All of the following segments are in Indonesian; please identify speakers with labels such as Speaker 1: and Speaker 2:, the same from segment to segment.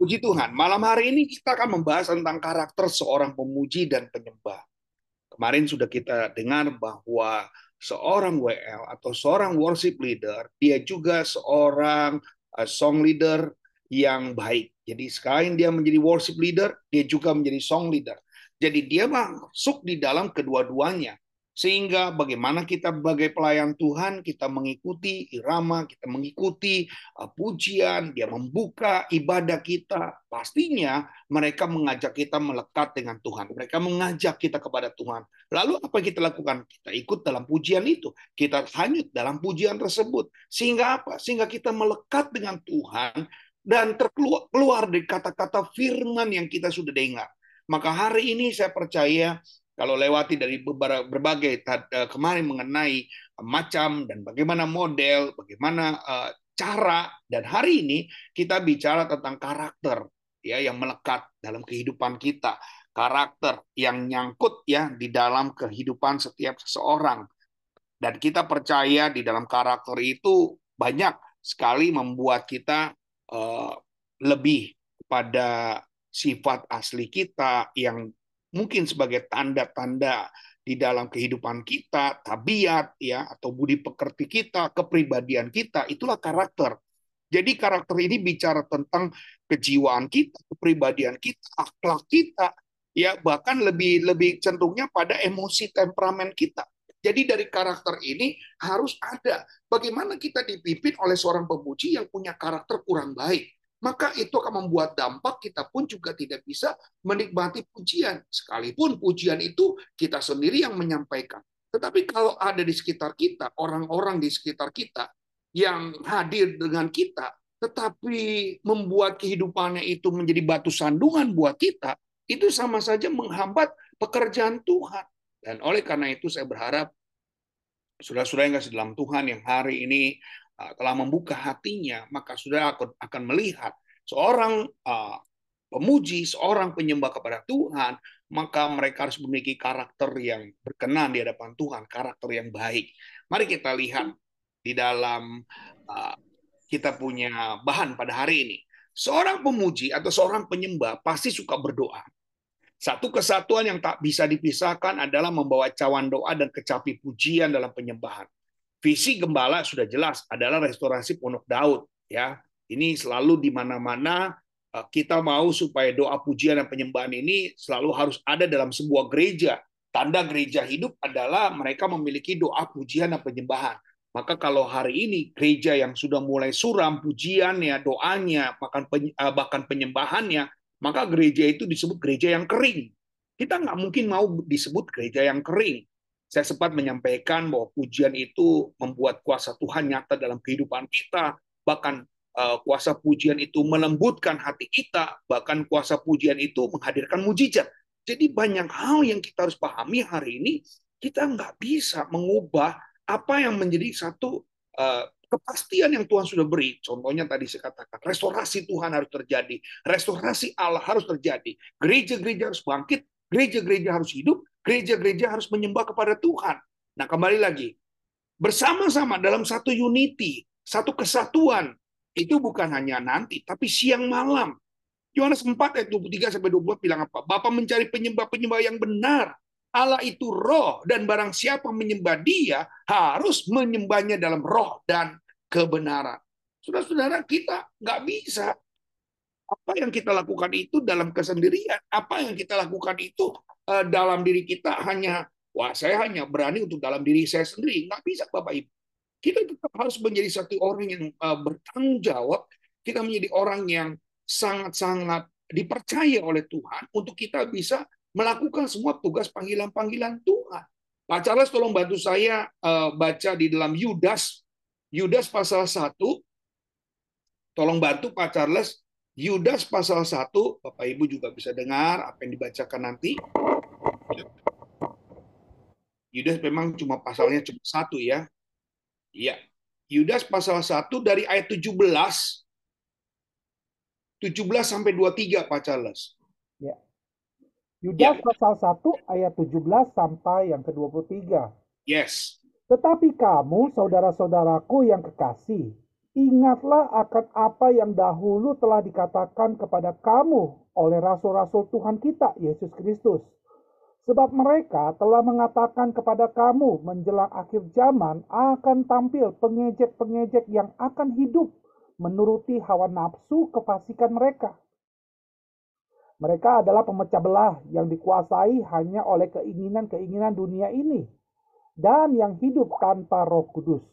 Speaker 1: Puji Tuhan, malam hari ini kita akan membahas tentang karakter seorang pemuji dan penyembah. Kemarin sudah kita dengar bahwa seorang WL atau seorang worship leader, dia juga seorang uh, song leader yang baik. Jadi selain dia menjadi worship leader, dia juga menjadi song leader. Jadi dia masuk di dalam kedua-duanya. Sehingga bagaimana kita sebagai pelayan Tuhan, kita mengikuti irama, kita mengikuti uh, pujian, dia membuka ibadah kita. Pastinya mereka mengajak kita melekat dengan Tuhan. Mereka mengajak kita kepada Tuhan. Lalu apa yang kita lakukan? Kita ikut dalam pujian itu. Kita hanyut dalam pujian tersebut. Sehingga apa? Sehingga kita melekat dengan Tuhan dan terkeluar keluar dari kata-kata firman yang kita sudah dengar. Maka hari ini saya percaya kalau lewati dari berbagai eh, kemarin mengenai macam dan bagaimana model, bagaimana eh, cara dan hari ini kita bicara tentang karakter ya yang melekat dalam kehidupan kita, karakter yang nyangkut ya di dalam kehidupan setiap seseorang. Dan kita percaya di dalam karakter itu banyak sekali membuat kita uh, lebih pada sifat asli kita yang mungkin sebagai tanda-tanda di dalam kehidupan kita, tabiat ya atau budi pekerti kita, kepribadian kita, itulah karakter. Jadi karakter ini bicara tentang kejiwaan kita, kepribadian kita, akhlak kita, ya bahkan lebih lebih cenderungnya pada emosi temperamen kita. Jadi dari karakter ini harus ada bagaimana kita dipimpin oleh seorang pemuji yang punya karakter kurang baik maka itu akan membuat dampak kita pun juga tidak bisa menikmati pujian. Sekalipun pujian itu kita sendiri yang menyampaikan. Tetapi kalau ada di sekitar kita, orang-orang di sekitar kita yang hadir dengan kita, tetapi membuat kehidupannya itu menjadi batu sandungan buat kita, itu sama saja menghambat pekerjaan Tuhan. Dan oleh karena itu saya berharap saudara-saudara yang kasih dalam Tuhan yang hari ini telah membuka hatinya, maka sudah akan melihat seorang uh, pemuji, seorang penyembah kepada Tuhan, maka mereka harus memiliki karakter yang berkenan di hadapan Tuhan, karakter yang baik. Mari kita lihat di dalam uh, kita punya bahan pada hari ini. Seorang pemuji atau seorang penyembah pasti suka berdoa. Satu kesatuan yang tak bisa dipisahkan adalah membawa cawan doa dan kecapi pujian dalam penyembahan visi gembala sudah jelas adalah restorasi Pondok Daud ya. Ini selalu di mana-mana eh, kita mau supaya doa pujian dan penyembahan ini selalu harus ada dalam sebuah gereja. Tanda gereja hidup adalah mereka memiliki doa pujian dan penyembahan. Maka kalau hari ini gereja yang sudah mulai suram pujiannya, doanya, bahkan eh, bahkan penyembahannya, maka gereja itu disebut gereja yang kering. Kita nggak mungkin mau disebut gereja yang kering. Saya sempat menyampaikan bahwa pujian itu membuat kuasa Tuhan nyata dalam kehidupan kita, bahkan uh, kuasa pujian itu melembutkan hati kita, bahkan kuasa pujian itu menghadirkan mujizat. Jadi banyak hal yang kita harus pahami hari ini, kita nggak bisa mengubah apa yang menjadi satu uh, kepastian yang Tuhan sudah beri. Contohnya tadi saya katakan, restorasi Tuhan harus terjadi, restorasi Allah harus terjadi, gereja-gereja harus bangkit, gereja-gereja harus hidup, gereja-gereja harus menyembah kepada Tuhan. Nah, kembali lagi. Bersama-sama dalam satu unity, satu kesatuan. Itu bukan hanya nanti, tapi siang malam. Yohanes 4 ayat 23 sampai 24 bilang apa? Bapak mencari penyembah-penyembah yang benar. Allah itu roh dan barang siapa menyembah dia harus menyembahnya dalam roh dan kebenaran. Saudara-saudara kita nggak bisa. Apa yang kita lakukan itu dalam kesendirian. Apa yang kita lakukan itu Eh, dalam diri kita hanya wah saya hanya berani untuk dalam diri saya sendiri. Nggak bisa bapak ibu. Kita tetap harus menjadi satu orang yang uh, bertanggung jawab. Kita menjadi orang yang sangat-sangat dipercaya oleh Tuhan untuk kita bisa melakukan semua tugas panggilan-panggilan Tuhan. Pak Charles tolong bantu saya uh, baca di dalam Yudas. Yudas pasal 1 tolong bantu Pak Charles Yudas pasal 1, Bapak Ibu juga bisa dengar apa yang dibacakan nanti. Yudas memang cuma pasalnya cuma satu ya. Iya. Yudas pasal 1 dari ayat 17 17 sampai 23 Pak Charles.
Speaker 2: Ya. Yudas ya. pasal 1 ayat 17 sampai yang ke-23.
Speaker 1: Yes.
Speaker 2: Tetapi kamu saudara-saudaraku yang kekasih, ingatlah akan apa yang dahulu telah dikatakan kepada kamu oleh rasul-rasul Tuhan kita Yesus Kristus Sebab mereka telah mengatakan kepada kamu menjelang akhir zaman akan tampil pengejek-pengejek yang akan hidup menuruti hawa nafsu kefasikan mereka. Mereka adalah pemecah belah yang dikuasai hanya oleh keinginan-keinginan dunia ini dan yang hidup tanpa roh kudus.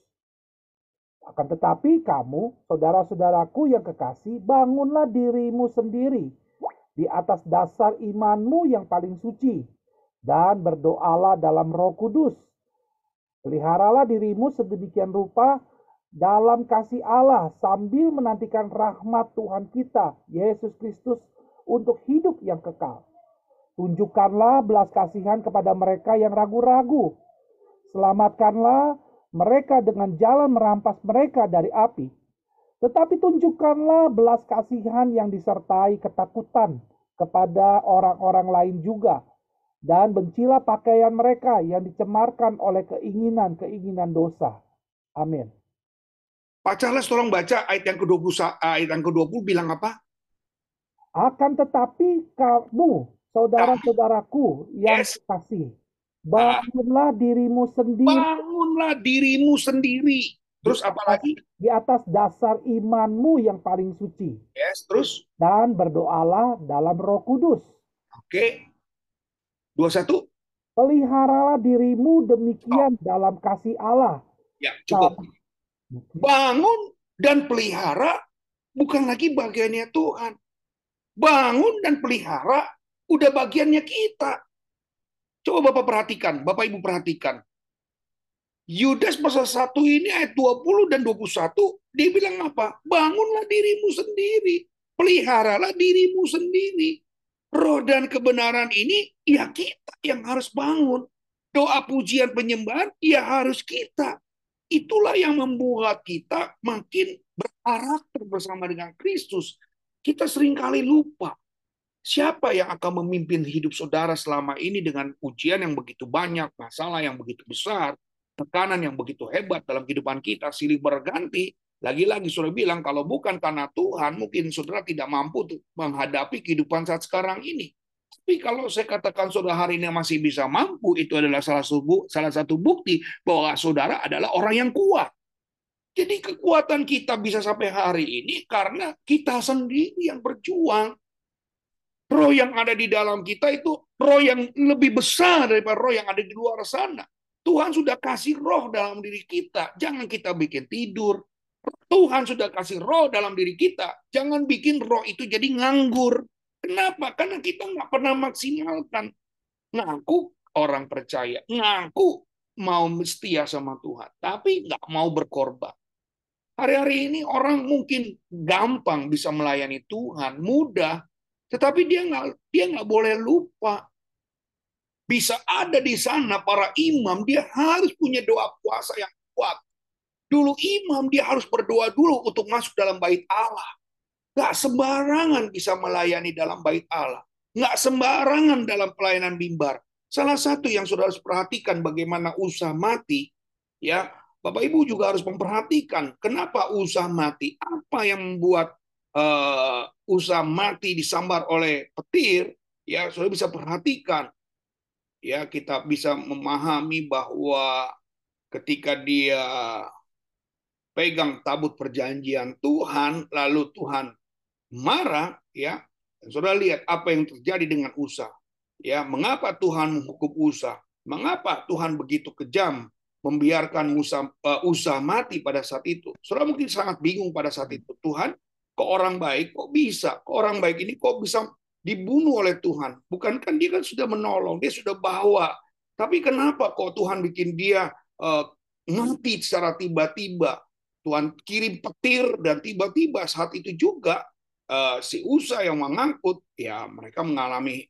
Speaker 2: Akan tetapi kamu, saudara-saudaraku yang kekasih, bangunlah dirimu sendiri di atas dasar imanmu yang paling suci dan berdoalah dalam Roh Kudus. Peliharalah dirimu sedemikian rupa dalam kasih Allah sambil menantikan rahmat Tuhan kita, Yesus Kristus, untuk hidup yang kekal. Tunjukkanlah belas kasihan kepada mereka yang ragu-ragu. Selamatkanlah mereka dengan jalan merampas mereka dari api. Tetapi tunjukkanlah belas kasihan yang disertai ketakutan kepada orang-orang lain juga dan bencilah pakaian mereka yang dicemarkan oleh keinginan-keinginan dosa. Amin.
Speaker 1: Pak Charles tolong baca ayat yang ke-20 ayat yang ke-20 bilang apa?
Speaker 2: Akan tetapi kamu saudara-saudaraku yang yes. kasih bangunlah dirimu sendiri.
Speaker 1: Bangunlah dirimu sendiri. Terus apa lagi?
Speaker 2: Di atas dasar imanmu yang paling suci.
Speaker 1: Yes, terus?
Speaker 2: Dan berdoalah dalam Roh Kudus.
Speaker 1: Oke. 21.
Speaker 2: Peliharalah dirimu demikian oh. dalam kasih Allah.
Speaker 1: Ya, cukup. Bangun dan pelihara bukan lagi bagiannya Tuhan. Bangun dan pelihara udah bagiannya kita. Coba Bapak perhatikan, Bapak Ibu perhatikan. Yudas pasal 1 ini ayat 20 dan 21, dia bilang apa? Bangunlah dirimu sendiri, peliharalah dirimu sendiri. Roh dan kebenaran ini ya kita yang harus bangun. Doa pujian penyembahan ya harus kita. Itulah yang membuat kita makin berkarakter bersama dengan Kristus. Kita sering kali lupa siapa yang akan memimpin hidup saudara selama ini dengan ujian yang begitu banyak, masalah yang begitu besar, tekanan yang begitu hebat dalam kehidupan kita, silih berganti, lagi-lagi sudah bilang kalau bukan karena Tuhan, mungkin saudara tidak mampu untuk menghadapi kehidupan saat sekarang ini. Tapi kalau saya katakan saudara hari ini masih bisa mampu, itu adalah salah satu salah satu bukti bahwa saudara adalah orang yang kuat. Jadi kekuatan kita bisa sampai hari ini karena kita sendiri yang berjuang. Roh yang ada di dalam kita itu roh yang lebih besar daripada roh yang ada di luar sana. Tuhan sudah kasih roh dalam diri kita. Jangan kita bikin tidur, Tuhan sudah kasih roh dalam diri kita. Jangan bikin roh itu jadi nganggur. Kenapa? Karena kita nggak pernah maksimalkan. Ngaku orang percaya. Ngaku mau setia sama Tuhan. Tapi nggak mau berkorban. Hari-hari ini orang mungkin gampang bisa melayani Tuhan, mudah, tetapi dia nggak dia nggak boleh lupa bisa ada di sana para imam dia harus punya doa puasa yang kuat Dulu imam dia harus berdoa dulu untuk masuk dalam bait Allah. Gak sembarangan bisa melayani dalam bait Allah. Gak sembarangan dalam pelayanan mimbar. Salah satu yang saudara harus perhatikan bagaimana usah mati, ya Bapak Ibu juga harus memperhatikan kenapa usah mati. Apa yang membuat uh, usah mati disambar oleh petir? Ya, saudara bisa perhatikan. Ya, kita bisa memahami bahwa ketika dia pegang tabut perjanjian Tuhan, lalu Tuhan marah, ya. Dan saudara lihat apa yang terjadi dengan Usa. Ya, mengapa Tuhan menghukum Usa? Mengapa Tuhan begitu kejam membiarkan Musa uh, Usa mati pada saat itu? Saudara mungkin sangat bingung pada saat itu. Tuhan, kok orang baik kok bisa? Kok orang baik ini kok bisa dibunuh oleh Tuhan? Bukankah dia kan sudah menolong, dia sudah bawa. Tapi kenapa kok Tuhan bikin dia uh, mati secara tiba-tiba? Tuhan kirim petir dan tiba-tiba saat itu juga uh, si Usa yang mengangkut, ya mereka mengalami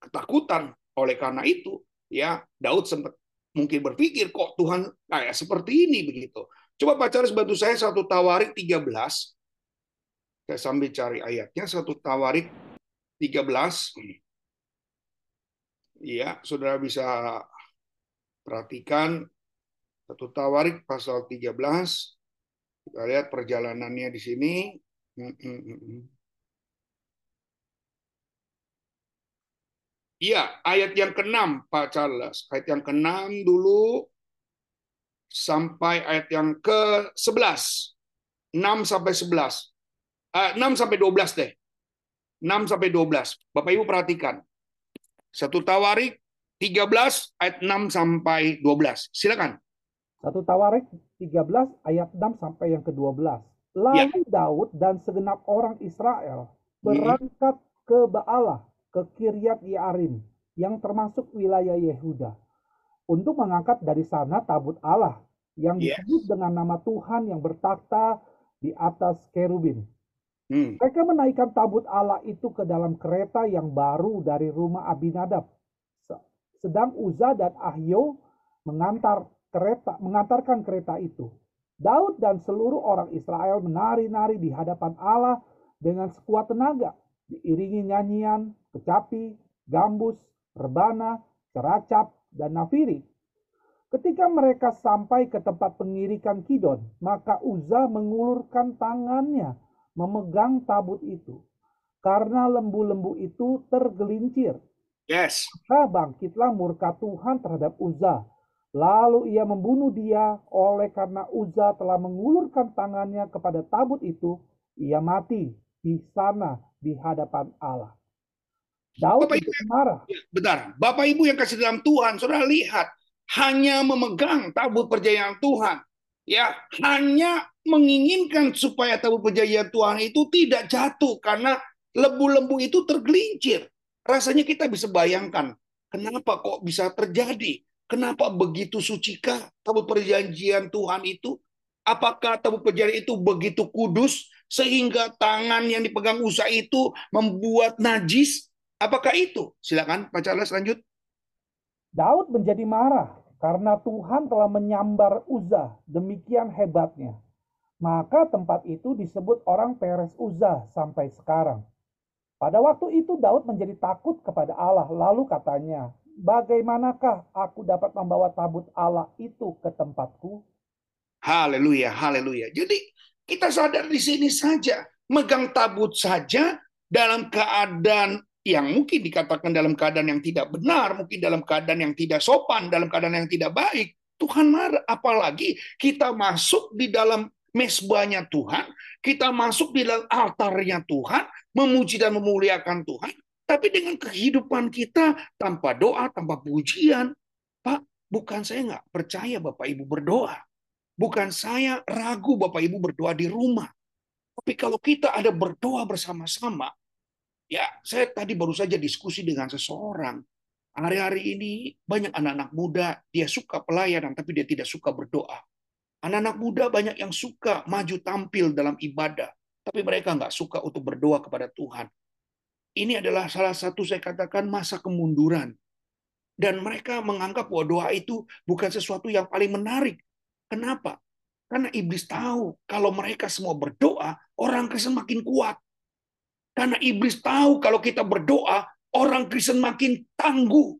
Speaker 1: ketakutan. Oleh karena itu, ya Daud sempat mungkin berpikir kok Tuhan kayak seperti ini begitu. Coba baca bantu saya satu Tawarik 13. Saya sambil cari ayatnya satu Tawarik 13. Iya, saudara bisa perhatikan satu Tawarik pasal 13. Kita lihat perjalanannya di sini. Iya, ayat yang ke-6, Pak Charles. Ayat yang ke-6 dulu sampai ayat yang ke-11. 6 sampai 11. Uh, 6 sampai 12 deh. 6 sampai 12. Bapak Ibu perhatikan. Satu Tawarik 13 ayat 6 sampai 12. Silakan.
Speaker 2: Satu Tawarik 13 ayat 6 sampai yang ke-12. Lalu ya. Daud dan segenap orang Israel berangkat hmm. ke Baalah ke Kiryat Yarim yang termasuk wilayah Yehuda untuk mengangkat dari sana tabut Allah yang yes. disebut dengan nama Tuhan yang bertakhta di atas kerubin. Hmm. Mereka menaikkan tabut Allah itu ke dalam kereta yang baru dari rumah Abinadab. Sedang Uza dan Ahyo mengantar kereta mengantarkan kereta itu. Daud dan seluruh orang Israel menari-nari di hadapan Allah dengan sekuat tenaga, diiringi nyanyian, kecapi, gambus, rebana, ceracap, dan nafiri. Ketika mereka sampai ke tempat pengirikan Kidon, maka Uza mengulurkan tangannya memegang tabut itu. Karena lembu-lembu itu tergelincir.
Speaker 1: Yes.
Speaker 2: Maka bangkitlah murka Tuhan terhadap Uza. Lalu ia membunuh dia oleh karena Uza telah mengulurkan tangannya kepada tabut itu. Ia mati di sana di hadapan Allah.
Speaker 1: Daud Bapak Ibu, marah. Ya, Bentar, Bapak Ibu yang kasih dalam Tuhan, saudara lihat, hanya memegang tabut perjanjian Tuhan, ya hanya menginginkan supaya tabut perjanjian Tuhan itu tidak jatuh karena lembu-lembu itu tergelincir. Rasanya kita bisa bayangkan, kenapa kok bisa terjadi? Kenapa begitu sucikah tabut perjanjian Tuhan itu? Apakah tabut perjanjian itu begitu kudus sehingga tangan yang dipegang Usa itu membuat najis Apakah itu? Silakan Pak Charles lanjut.
Speaker 2: Daud menjadi marah karena Tuhan telah menyambar Uza demikian hebatnya. Maka tempat itu disebut orang Peres Uza sampai sekarang. Pada waktu itu Daud menjadi takut kepada Allah lalu katanya, bagaimanakah aku dapat membawa tabut Allah itu ke tempatku?
Speaker 1: Haleluya, haleluya. Jadi kita sadar di sini saja, megang tabut saja dalam keadaan yang mungkin dikatakan dalam keadaan yang tidak benar, mungkin dalam keadaan yang tidak sopan, dalam keadaan yang tidak baik, Tuhan marah. Apalagi kita masuk di dalam mesbahnya Tuhan, kita masuk di dalam altarnya Tuhan, memuji dan memuliakan Tuhan, tapi dengan kehidupan kita tanpa doa, tanpa pujian, Pak, bukan saya nggak percaya Bapak Ibu berdoa. Bukan saya ragu Bapak Ibu berdoa di rumah. Tapi kalau kita ada berdoa bersama-sama, Ya, saya tadi baru saja diskusi dengan seseorang. Hari-hari ini banyak anak-anak muda, dia suka pelayanan, tapi dia tidak suka berdoa. Anak-anak muda banyak yang suka maju tampil dalam ibadah, tapi mereka nggak suka untuk berdoa kepada Tuhan. Ini adalah salah satu saya katakan masa kemunduran. Dan mereka menganggap bahwa doa itu bukan sesuatu yang paling menarik. Kenapa? Karena iblis tahu kalau mereka semua berdoa, orang Kristen makin kuat. Karena iblis tahu kalau kita berdoa, orang Kristen makin tangguh.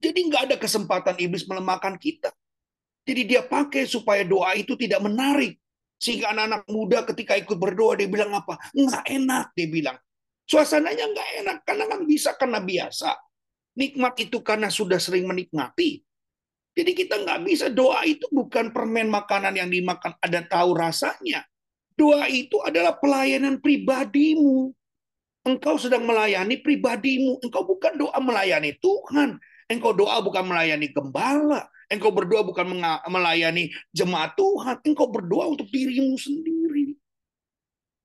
Speaker 1: Jadi nggak ada kesempatan iblis melemahkan kita. Jadi dia pakai supaya doa itu tidak menarik. Sehingga anak-anak muda ketika ikut berdoa, dia bilang apa? Nggak enak, dia bilang. Suasananya nggak enak, karena kan bisa karena biasa. Nikmat itu karena sudah sering menikmati. Jadi kita nggak bisa, doa itu bukan permen makanan yang dimakan ada tahu rasanya. Doa itu adalah pelayanan pribadimu. Engkau sedang melayani pribadimu. Engkau bukan doa melayani Tuhan. Engkau doa bukan melayani gembala. Engkau berdoa bukan melayani jemaat Tuhan. Engkau berdoa untuk dirimu sendiri.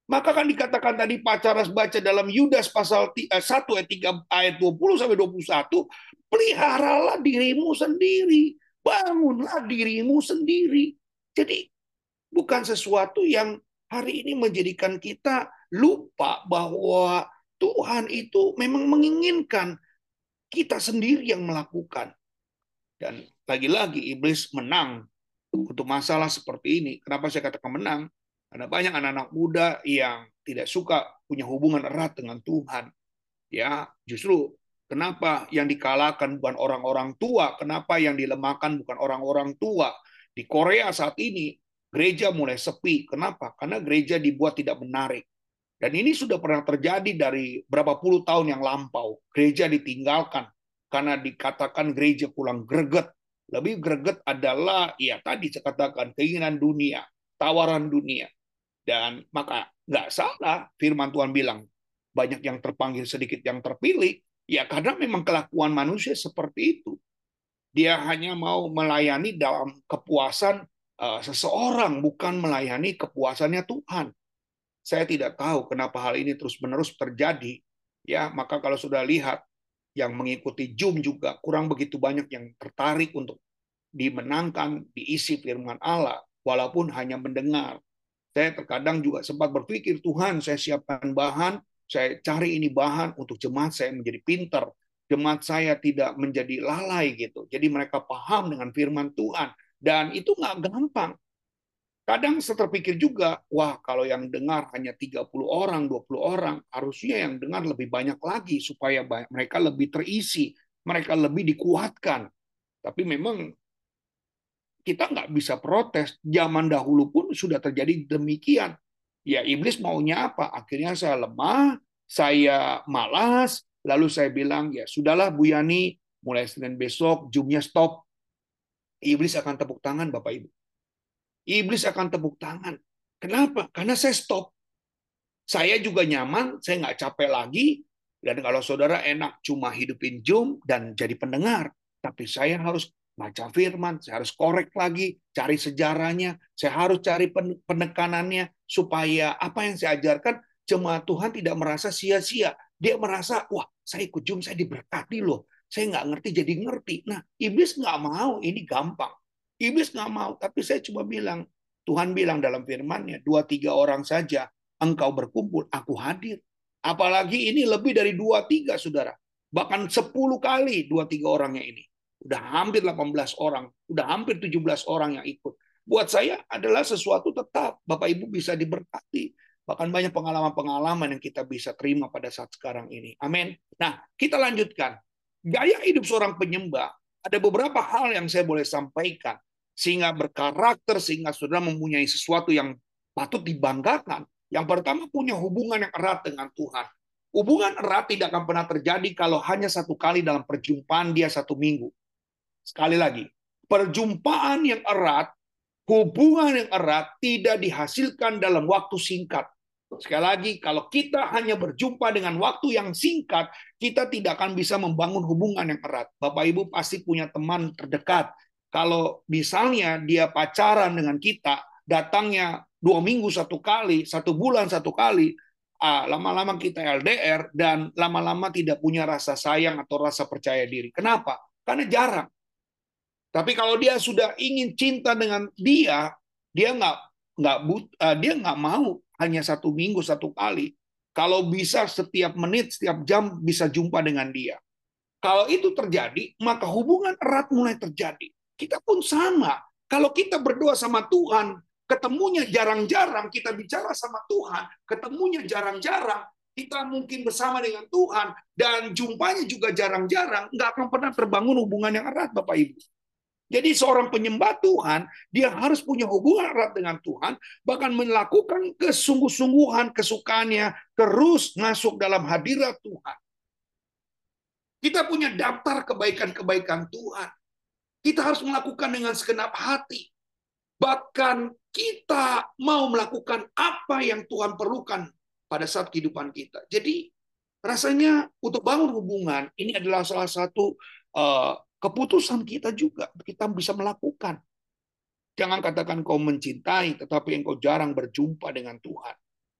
Speaker 1: Maka kan dikatakan tadi pacaras baca dalam Yudas pasal 1 eh, ayat 3 ayat 20 sampai 21, peliharalah dirimu sendiri, bangunlah dirimu sendiri. Jadi bukan sesuatu yang hari ini menjadikan kita lupa bahwa Tuhan itu memang menginginkan kita sendiri yang melakukan. Dan lagi-lagi iblis menang untuk masalah seperti ini. Kenapa saya katakan menang? Karena banyak anak-anak muda yang tidak suka punya hubungan erat dengan Tuhan. Ya, justru kenapa yang dikalahkan bukan orang-orang tua, kenapa yang dilemahkan bukan orang-orang tua. Di Korea saat ini gereja mulai sepi. Kenapa? Karena gereja dibuat tidak menarik. Dan ini sudah pernah terjadi dari berapa puluh tahun yang lampau. Gereja ditinggalkan karena dikatakan gereja pulang greget. Lebih greget adalah, ya tadi saya katakan, keinginan dunia, tawaran dunia. Dan maka nggak salah firman Tuhan bilang, banyak yang terpanggil, sedikit yang terpilih. Ya karena memang kelakuan manusia seperti itu. Dia hanya mau melayani dalam kepuasan seseorang, bukan melayani kepuasannya Tuhan. Saya tidak tahu kenapa hal ini terus-menerus terjadi. Ya, maka kalau sudah lihat yang mengikuti Zoom juga kurang begitu banyak yang tertarik untuk dimenangkan, diisi firman Allah, walaupun hanya mendengar. Saya terkadang juga sempat berpikir, Tuhan saya siapkan bahan, saya cari ini bahan untuk jemaat saya menjadi pinter, jemaat saya tidak menjadi lalai gitu. Jadi mereka paham dengan firman Tuhan. Dan itu nggak gampang. Kadang saya terpikir juga, wah kalau yang dengar hanya 30 orang, 20 orang, harusnya yang dengar lebih banyak lagi supaya mereka lebih terisi, mereka lebih dikuatkan. Tapi memang kita nggak bisa protes. Zaman dahulu pun sudah terjadi demikian. Ya iblis maunya apa? Akhirnya saya lemah, saya malas, lalu saya bilang, ya sudahlah Bu Yani, mulai Senin besok, jumnya stop. Iblis akan tepuk tangan Bapak Ibu iblis akan tepuk tangan. Kenapa? Karena saya stop. Saya juga nyaman, saya nggak capek lagi. Dan kalau saudara enak cuma hidupin Zoom dan jadi pendengar. Tapi saya harus baca firman, saya harus korek lagi, cari sejarahnya, saya harus cari penekanannya, supaya apa yang saya ajarkan, jemaat Tuhan tidak merasa sia-sia. Dia merasa, wah saya ikut Zoom, saya diberkati loh. Saya nggak ngerti jadi ngerti. Nah, iblis nggak mau, ini gampang. Iblis nggak mau, tapi saya cuma bilang, Tuhan bilang dalam firman-Nya, dua tiga orang saja engkau berkumpul, aku hadir. Apalagi ini lebih dari dua tiga, saudara. Bahkan sepuluh kali dua tiga orangnya ini. Udah hampir 18 orang, udah hampir 17 orang yang ikut. Buat saya adalah sesuatu tetap. Bapak Ibu bisa diberkati. Bahkan banyak pengalaman-pengalaman yang kita bisa terima pada saat sekarang ini. Amin. Nah, kita lanjutkan. Gaya hidup seorang penyembah, ada beberapa hal yang saya boleh sampaikan sehingga berkarakter, sehingga saudara mempunyai sesuatu yang patut dibanggakan. Yang pertama punya hubungan yang erat dengan Tuhan. Hubungan erat tidak akan pernah terjadi kalau hanya satu kali dalam perjumpaan dia satu minggu. Sekali lagi, perjumpaan yang erat, hubungan yang erat tidak dihasilkan dalam waktu singkat. Sekali lagi, kalau kita hanya berjumpa dengan waktu yang singkat, kita tidak akan bisa membangun hubungan yang erat. Bapak Ibu pasti punya teman terdekat kalau misalnya dia pacaran dengan kita, datangnya dua minggu satu kali, satu bulan satu kali, ah, lama-lama kita LDR dan lama-lama tidak punya rasa sayang atau rasa percaya diri. Kenapa? Karena jarang. Tapi kalau dia sudah ingin cinta dengan dia, dia nggak nggak but, uh, dia nggak mau hanya satu minggu satu kali. Kalau bisa setiap menit, setiap jam bisa jumpa dengan dia. Kalau itu terjadi, maka hubungan erat mulai terjadi. Kita pun sama. Kalau kita berdoa sama Tuhan, ketemunya jarang-jarang, kita bicara sama Tuhan, ketemunya jarang-jarang, kita mungkin bersama dengan Tuhan, dan jumpanya juga jarang-jarang, nggak akan pernah terbangun hubungan yang erat, Bapak Ibu. Jadi seorang penyembah Tuhan, dia harus punya hubungan erat dengan Tuhan, bahkan melakukan kesungguh-sungguhan kesukaannya terus masuk dalam hadirat Tuhan. Kita punya daftar kebaikan-kebaikan Tuhan. Kita harus melakukan dengan segenap hati. Bahkan kita mau melakukan apa yang Tuhan perlukan pada saat kehidupan kita. Jadi rasanya untuk bangun hubungan ini adalah salah satu uh, keputusan kita juga. Kita bisa melakukan. Jangan katakan kau mencintai, tetapi engkau jarang berjumpa dengan Tuhan.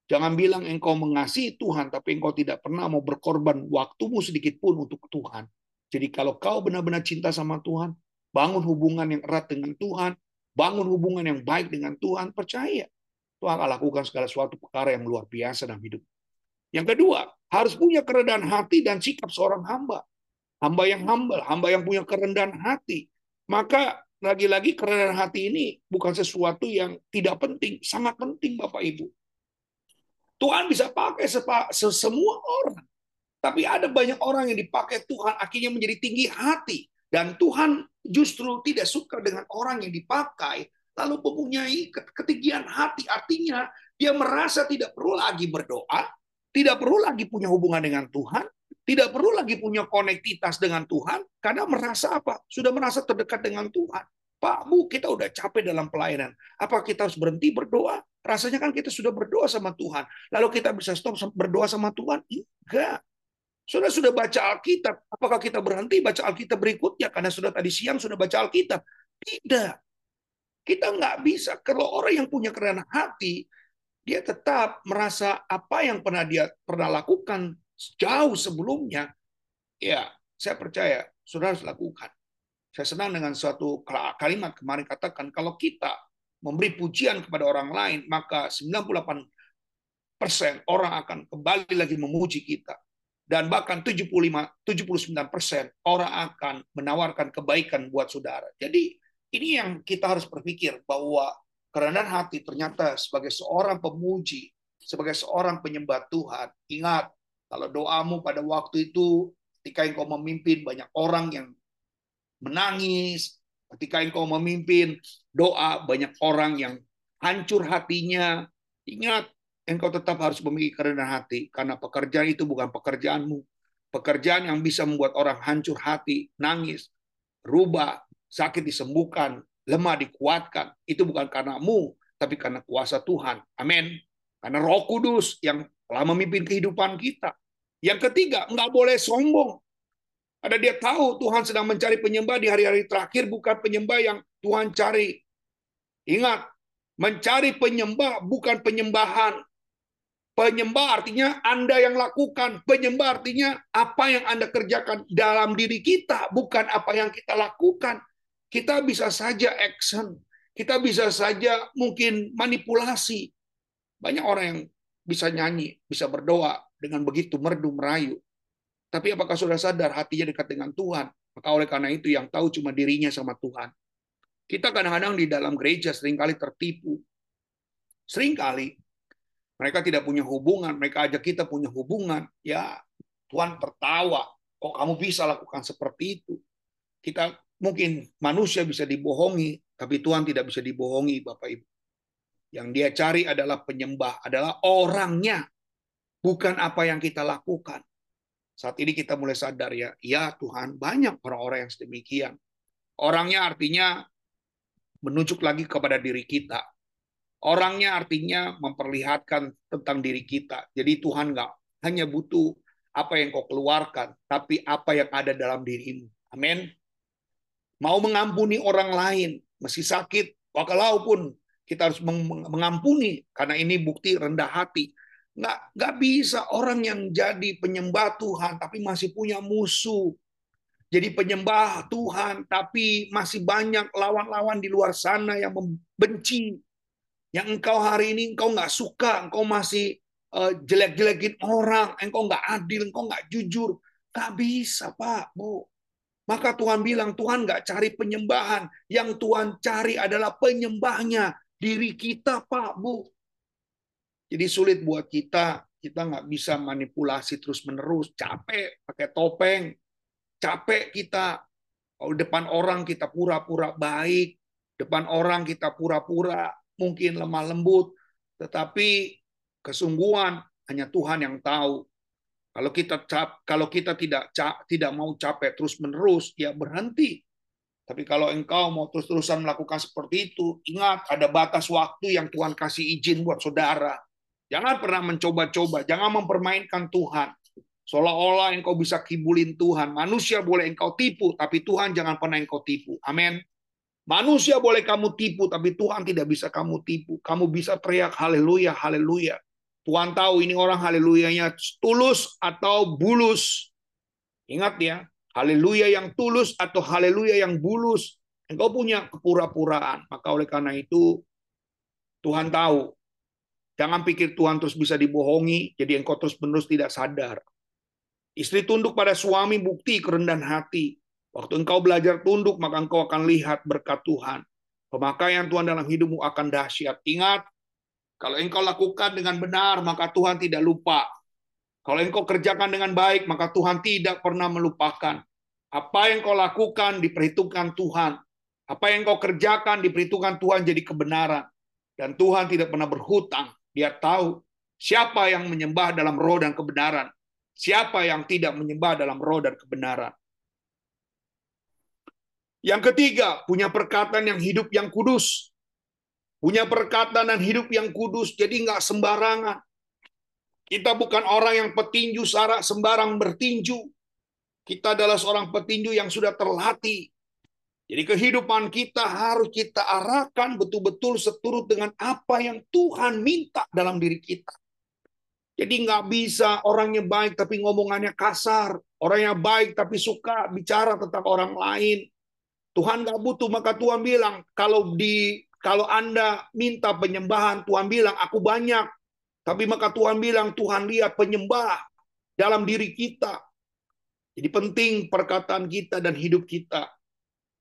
Speaker 1: Jangan bilang engkau mengasihi Tuhan, tapi engkau tidak pernah mau berkorban waktumu sedikit pun untuk Tuhan. Jadi kalau kau benar-benar cinta sama Tuhan, bangun hubungan yang erat dengan Tuhan, bangun hubungan yang baik dengan Tuhan, percaya Tuhan akan lakukan segala suatu perkara yang luar biasa dalam hidup. Yang kedua, harus punya kerendahan hati dan sikap seorang hamba. Hamba yang humble, hamba yang punya kerendahan hati. Maka lagi-lagi kerendahan hati ini bukan sesuatu yang tidak penting, sangat penting Bapak Ibu. Tuhan bisa pakai semua orang. Tapi ada banyak orang yang dipakai Tuhan akhirnya menjadi tinggi hati. Dan Tuhan justru tidak suka dengan orang yang dipakai lalu mempunyai ketinggian hati. Artinya dia merasa tidak perlu lagi berdoa, tidak perlu lagi punya hubungan dengan Tuhan, tidak perlu lagi punya konektivitas dengan Tuhan, karena merasa apa? Sudah merasa terdekat dengan Tuhan. Pak, Bu, kita udah capek dalam pelayanan. Apa kita harus berhenti berdoa? Rasanya kan kita sudah berdoa sama Tuhan. Lalu kita bisa stop berdoa sama Tuhan? Enggak. Sudah sudah baca Alkitab. Apakah kita berhenti baca Alkitab berikutnya? Karena sudah tadi siang sudah baca Alkitab. Tidak. Kita nggak bisa. Kalau orang yang punya kerendahan hati, dia tetap merasa apa yang pernah dia pernah lakukan jauh sebelumnya, ya saya percaya sudah harus lakukan. Saya senang dengan suatu kalimat kemarin katakan, kalau kita memberi pujian kepada orang lain, maka 98 persen orang akan kembali lagi memuji kita. Dan bahkan 75, 79 persen orang akan menawarkan kebaikan buat saudara. Jadi ini yang kita harus berpikir bahwa kerendahan hati ternyata sebagai seorang pemuji, sebagai seorang penyembah Tuhan, ingat kalau doamu pada waktu itu ketika engkau memimpin banyak orang yang menangis, ketika engkau memimpin doa banyak orang yang hancur hatinya, ingat engkau tetap harus memiliki kerendahan hati karena pekerjaan itu bukan pekerjaanmu. Pekerjaan yang bisa membuat orang hancur hati, nangis, rubah, sakit disembuhkan, lemah dikuatkan. Itu bukan karenamu, tapi karena kuasa Tuhan. Amin. Karena Roh Kudus yang telah memimpin kehidupan kita. Yang ketiga, nggak boleh sombong. Ada dia tahu Tuhan sedang mencari penyembah di hari-hari terakhir, bukan penyembah yang Tuhan cari. Ingat, mencari penyembah bukan penyembahan. Penyembah artinya Anda yang lakukan. Penyembah artinya apa yang Anda kerjakan dalam diri kita, bukan apa yang kita lakukan. Kita bisa saja action, kita bisa saja mungkin manipulasi. Banyak orang yang bisa nyanyi, bisa berdoa dengan begitu merdu merayu. Tapi apakah sudah sadar hatinya dekat dengan Tuhan? Maka oleh karena itu yang tahu cuma dirinya sama Tuhan. Kita kadang-kadang di dalam gereja sering kali tertipu. Seringkali mereka tidak punya hubungan, mereka ajak kita punya hubungan, ya Tuhan tertawa, kok kamu bisa lakukan seperti itu? Kita mungkin manusia bisa dibohongi, tapi Tuhan tidak bisa dibohongi, Bapak Ibu. Yang dia cari adalah penyembah, adalah orangnya, bukan apa yang kita lakukan. Saat ini kita mulai sadar ya, ya Tuhan, banyak orang-orang yang sedemikian. Orangnya artinya menunjuk lagi kepada diri kita, Orangnya artinya memperlihatkan tentang diri kita. Jadi Tuhan nggak hanya butuh apa yang kau keluarkan, tapi apa yang ada dalam dirimu. Amin. Mau mengampuni orang lain, masih sakit, walaupun kita harus mengampuni, karena ini bukti rendah hati. Nggak, nggak bisa orang yang jadi penyembah Tuhan, tapi masih punya musuh. Jadi penyembah Tuhan, tapi masih banyak lawan-lawan di luar sana yang membenci, yang engkau hari ini engkau nggak suka, engkau masih uh, jelek-jelekin orang, engkau nggak adil, engkau nggak jujur, nggak bisa Pak, Bu. Maka Tuhan bilang Tuhan nggak cari penyembahan, yang Tuhan cari adalah penyembahnya diri kita Pak, Bu. Jadi sulit buat kita, kita nggak bisa manipulasi terus menerus, capek pakai topeng, capek kita kalau depan orang kita pura-pura baik, depan orang kita pura-pura mungkin lemah lembut, tetapi kesungguhan hanya Tuhan yang tahu. Kalau kita cap, kalau kita tidak tidak mau capek terus menerus, ya berhenti. Tapi kalau engkau mau terus-terusan melakukan seperti itu, ingat ada batas waktu yang Tuhan kasih izin buat saudara. Jangan pernah mencoba-coba, jangan mempermainkan Tuhan. Seolah-olah engkau bisa kibulin Tuhan. Manusia boleh engkau tipu, tapi Tuhan jangan pernah engkau tipu. Amin. Manusia boleh kamu tipu, tapi Tuhan tidak bisa kamu tipu. Kamu bisa teriak haleluya, haleluya. Tuhan tahu ini orang haleluyanya tulus atau bulus. Ingat ya, haleluya yang tulus atau haleluya yang bulus. Engkau punya kepura-puraan. Maka oleh karena itu, Tuhan tahu Jangan pikir Tuhan terus bisa dibohongi, jadi engkau terus-menerus tidak sadar. Istri tunduk pada suami bukti kerendahan hati. Waktu engkau belajar tunduk, maka engkau akan lihat berkat Tuhan. Pemakaian Tuhan dalam hidupmu akan dahsyat. Ingat, kalau engkau lakukan dengan benar, maka Tuhan tidak lupa. Kalau engkau kerjakan dengan baik, maka Tuhan tidak pernah melupakan. Apa yang kau lakukan diperhitungkan Tuhan. Apa yang kau kerjakan diperhitungkan Tuhan jadi kebenaran. Dan Tuhan tidak pernah berhutang. Dia tahu siapa yang menyembah dalam roh dan kebenaran. Siapa yang tidak menyembah dalam roh dan kebenaran. Yang ketiga, punya perkataan yang hidup yang kudus. Punya perkataan dan hidup yang kudus, jadi nggak sembarangan. Kita bukan orang yang petinju sarak sembarang bertinju. Kita adalah seorang petinju yang sudah terlatih jadi kehidupan kita harus kita arahkan betul-betul seturut dengan apa yang Tuhan minta dalam diri kita. Jadi nggak bisa orangnya baik tapi ngomongannya kasar. Orangnya baik tapi suka bicara tentang orang lain. Tuhan nggak butuh maka Tuhan bilang kalau di kalau Anda minta penyembahan Tuhan bilang aku banyak. Tapi maka Tuhan bilang Tuhan lihat penyembah dalam diri kita. Jadi penting perkataan kita dan hidup kita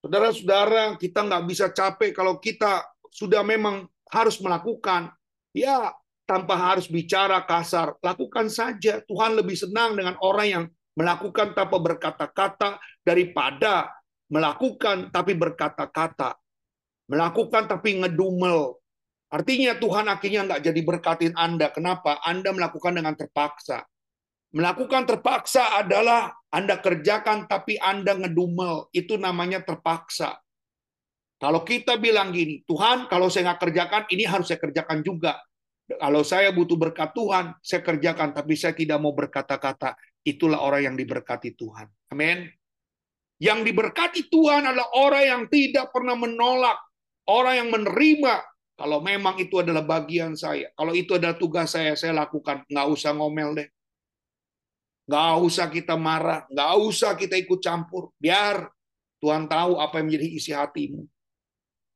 Speaker 1: Saudara-saudara, kita nggak bisa capek kalau kita sudah memang harus melakukan. Ya, tanpa harus bicara kasar, lakukan saja. Tuhan lebih senang dengan orang yang melakukan tanpa berkata-kata daripada melakukan tapi berkata-kata. Melakukan tapi ngedumel. Artinya Tuhan akhirnya nggak jadi berkatin Anda. Kenapa? Anda melakukan dengan terpaksa. Melakukan terpaksa adalah Anda kerjakan tapi Anda ngedumel. Itu namanya terpaksa. Kalau kita bilang gini, Tuhan kalau saya nggak kerjakan, ini harus saya kerjakan juga. Kalau saya butuh berkat Tuhan, saya kerjakan, tapi saya tidak mau berkata-kata. Itulah orang yang diberkati Tuhan. Amin. Yang diberkati Tuhan adalah orang yang tidak pernah menolak. Orang yang menerima. Kalau memang itu adalah bagian saya. Kalau itu adalah tugas saya, saya lakukan. Nggak usah ngomel deh. Nggak usah kita marah, nggak usah kita ikut campur. Biar Tuhan tahu apa yang menjadi isi hatimu.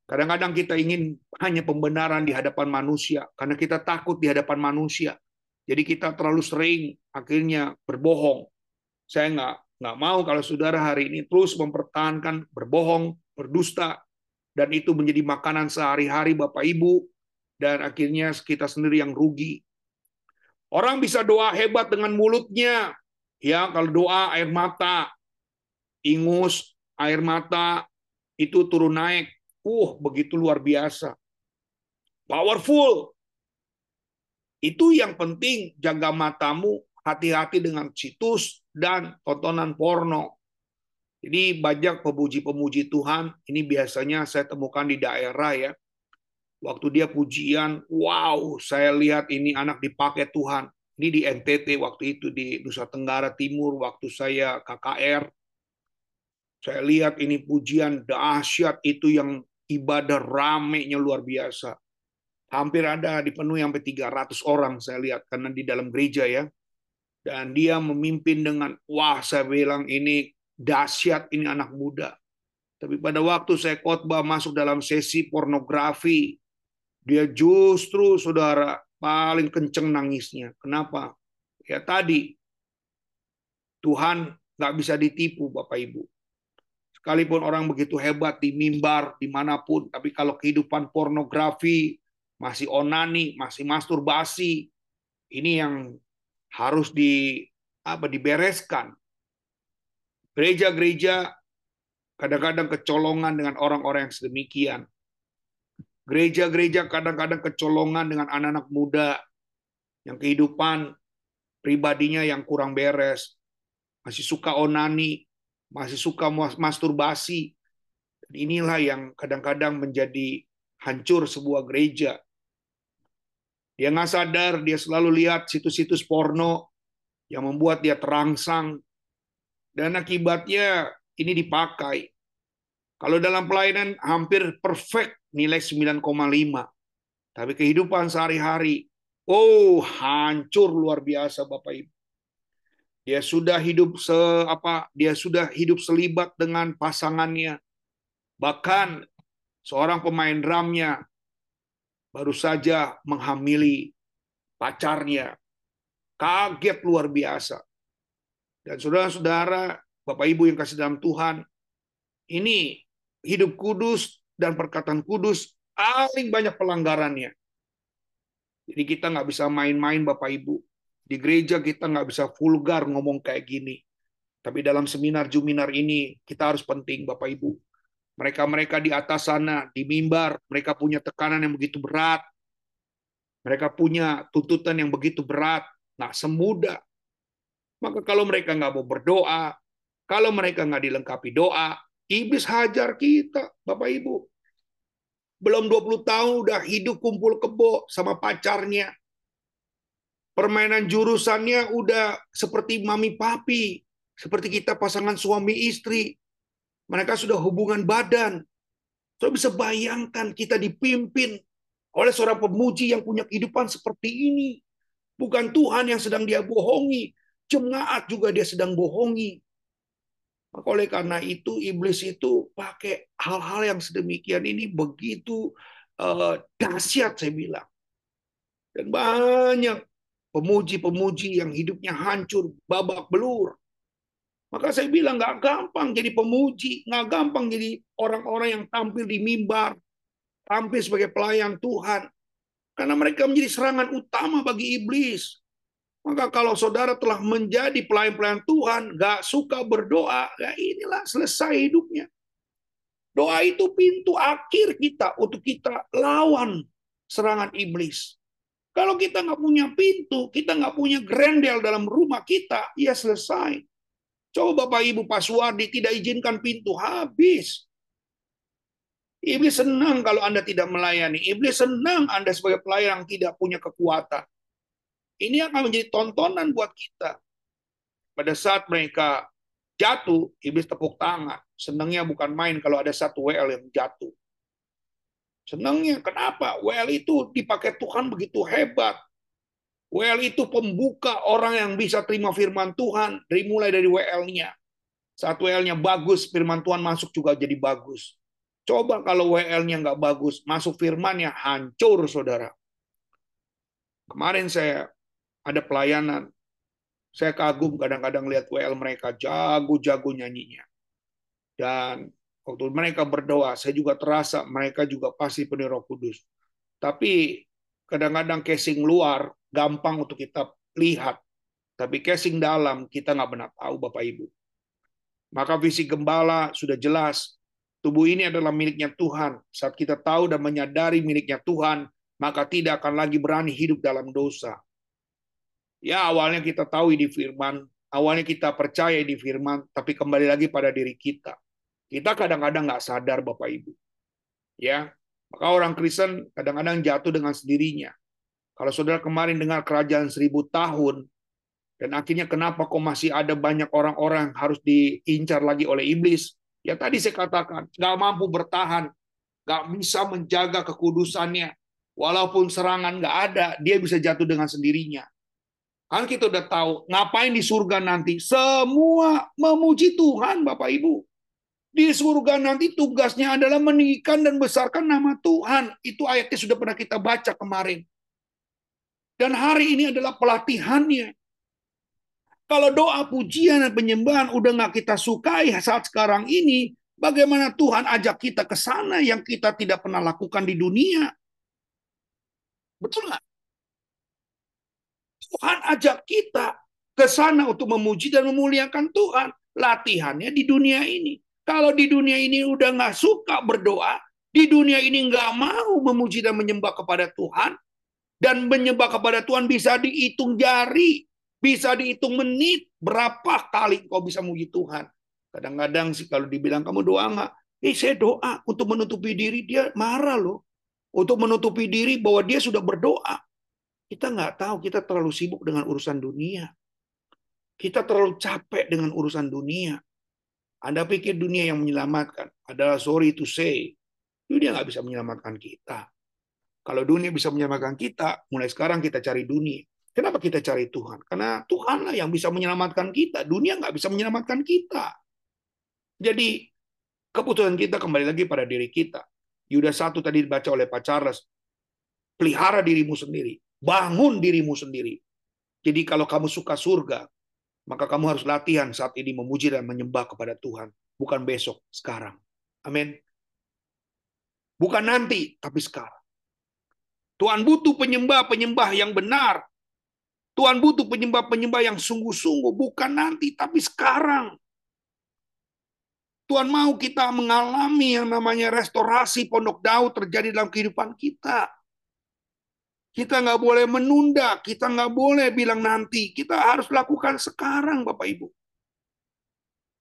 Speaker 1: Kadang-kadang kita ingin hanya pembenaran di hadapan manusia, karena kita takut di hadapan manusia. Jadi kita terlalu sering akhirnya berbohong. Saya nggak nggak mau kalau saudara hari ini terus mempertahankan berbohong, berdusta, dan itu menjadi makanan sehari-hari Bapak Ibu, dan akhirnya kita sendiri yang rugi. Orang bisa doa hebat dengan mulutnya, Ya, kalau doa air mata, ingus, air mata itu turun naik. Uh, begitu luar biasa. Powerful. Itu yang penting jaga matamu, hati-hati dengan situs dan tontonan porno. Jadi banyak pemuji-pemuji Tuhan, ini biasanya saya temukan di daerah ya. Waktu dia pujian, wow, saya lihat ini anak dipakai Tuhan. Ini di NTT waktu itu di Nusa Tenggara Timur waktu saya KKR. Saya lihat ini pujian dahsyat itu yang ibadah ramenya luar biasa. Hampir ada dipenuhi sampai 300 orang saya lihat karena di dalam gereja ya. Dan dia memimpin dengan wah saya bilang ini dahsyat ini anak muda. Tapi pada waktu saya khotbah masuk dalam sesi pornografi, dia justru saudara paling kenceng nangisnya. Kenapa? Ya tadi, Tuhan nggak bisa ditipu Bapak Ibu. Sekalipun orang begitu hebat di mimbar, di mana pun, tapi kalau kehidupan pornografi, masih onani, masih masturbasi, ini yang harus di apa dibereskan. Gereja-gereja kadang-kadang kecolongan dengan orang-orang yang sedemikian. Gereja-gereja kadang-kadang kecolongan dengan anak-anak muda yang kehidupan pribadinya yang kurang beres, masih suka onani, masih suka masturbasi. Inilah yang kadang-kadang menjadi hancur sebuah gereja. Dia nggak sadar, dia selalu lihat situs-situs porno yang membuat dia terangsang. Dan akibatnya ini dipakai. Kalau dalam pelayanan hampir perfect nilai 9,5. Tapi kehidupan sehari-hari, oh hancur luar biasa Bapak Ibu. Dia sudah hidup se apa? Dia sudah hidup selibat dengan pasangannya. Bahkan seorang pemain drumnya baru saja menghamili pacarnya. Kaget luar biasa. Dan saudara-saudara, Bapak Ibu yang kasih dalam Tuhan, ini hidup kudus dan perkataan kudus paling banyak pelanggarannya. Jadi kita nggak bisa main-main Bapak Ibu. Di gereja kita nggak bisa vulgar ngomong kayak gini. Tapi dalam seminar Juminar ini kita harus penting Bapak Ibu. Mereka-mereka di atas sana, di mimbar, mereka punya tekanan yang begitu berat. Mereka punya tuntutan yang begitu berat. Nah, semudah maka kalau mereka nggak mau berdoa, kalau mereka nggak dilengkapi doa, iblis hajar kita, Bapak Ibu. Belum 20 tahun udah hidup kumpul kebo sama pacarnya. Permainan jurusannya udah seperti mami papi, seperti kita pasangan suami istri. Mereka sudah hubungan badan. So bisa bayangkan kita dipimpin oleh seorang pemuji yang punya kehidupan seperti ini. Bukan Tuhan yang sedang dia bohongi, Jemaat juga dia sedang bohongi. Maka oleh karena itu iblis itu pakai hal-hal yang sedemikian ini begitu uh, dahsyat saya bilang. Dan banyak pemuji-pemuji yang hidupnya hancur, babak belur. Maka saya bilang nggak gampang jadi pemuji, nggak gampang jadi orang-orang yang tampil di mimbar, tampil sebagai pelayan Tuhan. Karena mereka menjadi serangan utama bagi iblis. Maka kalau saudara telah menjadi pelayan-pelayan Tuhan, gak suka berdoa, ya inilah selesai hidupnya. Doa itu pintu akhir kita untuk kita lawan serangan iblis. Kalau kita nggak punya pintu, kita nggak punya grendel dalam rumah kita, ya selesai. Coba Bapak Ibu Paswardi tidak izinkan pintu, habis. Iblis senang kalau Anda tidak melayani. Iblis senang Anda sebagai pelayan yang tidak punya kekuatan. Ini akan menjadi tontonan buat kita. Pada saat mereka jatuh, iblis tepuk tangan. Senangnya bukan main kalau ada satu WL yang jatuh. Senangnya kenapa? WL itu dipakai Tuhan begitu hebat. WL itu pembuka orang yang bisa terima firman Tuhan dari mulai dari WL-nya. Saat WL-nya bagus, firman Tuhan masuk juga jadi bagus. Coba kalau WL-nya nggak bagus, masuk firmannya hancur, saudara. Kemarin saya ada pelayanan. Saya kagum kadang-kadang lihat WL mereka jago-jago nyanyinya. Dan waktu mereka berdoa, saya juga terasa mereka juga pasti penuh Roh Kudus. Tapi kadang-kadang casing luar gampang untuk kita lihat, tapi casing dalam kita nggak benar tahu Bapak Ibu. Maka visi gembala sudah jelas. Tubuh ini adalah miliknya Tuhan. Saat kita tahu dan menyadari miliknya Tuhan, maka tidak akan lagi berani hidup dalam dosa. Ya awalnya kita tahu di firman, awalnya kita percaya di firman, tapi kembali lagi pada diri kita. Kita kadang-kadang nggak sadar Bapak Ibu. Ya, maka orang Kristen kadang-kadang jatuh dengan sendirinya. Kalau saudara kemarin dengar kerajaan seribu tahun, dan akhirnya kenapa kok masih ada banyak orang-orang harus diincar lagi oleh iblis? Ya tadi saya katakan, nggak mampu bertahan, nggak bisa menjaga kekudusannya. Walaupun serangan nggak ada, dia bisa jatuh dengan sendirinya. Kan kita udah tahu, ngapain di surga nanti? Semua memuji Tuhan, Bapak Ibu. Di surga nanti tugasnya adalah meninggikan dan besarkan nama Tuhan. Itu ayatnya sudah pernah kita baca kemarin. Dan hari ini adalah pelatihannya. Kalau doa pujian dan penyembahan udah nggak kita sukai saat sekarang ini, bagaimana Tuhan ajak kita ke sana yang kita tidak pernah lakukan di dunia? Betul nggak? Tuhan ajak kita ke sana untuk memuji dan memuliakan Tuhan. Latihannya di dunia ini. Kalau di dunia ini udah nggak suka berdoa, di dunia ini nggak mau memuji dan menyembah kepada Tuhan, dan menyembah kepada Tuhan bisa dihitung jari, bisa dihitung menit, berapa kali kau bisa memuji Tuhan. Kadang-kadang sih kalau dibilang kamu doa nggak, eh saya doa untuk menutupi diri, dia marah loh. Untuk menutupi diri bahwa dia sudah berdoa. Kita nggak tahu, kita terlalu sibuk dengan urusan dunia. Kita terlalu capek dengan urusan dunia. Anda pikir dunia yang menyelamatkan adalah sorry to say, dunia nggak bisa menyelamatkan kita. Kalau dunia bisa menyelamatkan kita, mulai sekarang kita cari dunia. Kenapa kita cari Tuhan? Karena Tuhanlah yang bisa menyelamatkan kita. Dunia nggak bisa menyelamatkan kita. Jadi keputusan kita kembali lagi pada diri kita. Yuda satu tadi dibaca oleh Pak Charles. Pelihara dirimu sendiri Bangun dirimu sendiri. Jadi kalau kamu suka surga, maka kamu harus latihan saat ini memuji dan menyembah kepada Tuhan. Bukan besok, sekarang. Amin. Bukan nanti, tapi sekarang. Tuhan butuh penyembah-penyembah yang benar. Tuhan butuh penyembah-penyembah yang sungguh-sungguh. Bukan nanti, tapi sekarang. Tuhan mau kita mengalami yang namanya restorasi pondok Daud terjadi dalam kehidupan kita. Kita nggak boleh menunda, kita nggak boleh bilang nanti. Kita harus lakukan sekarang, Bapak Ibu.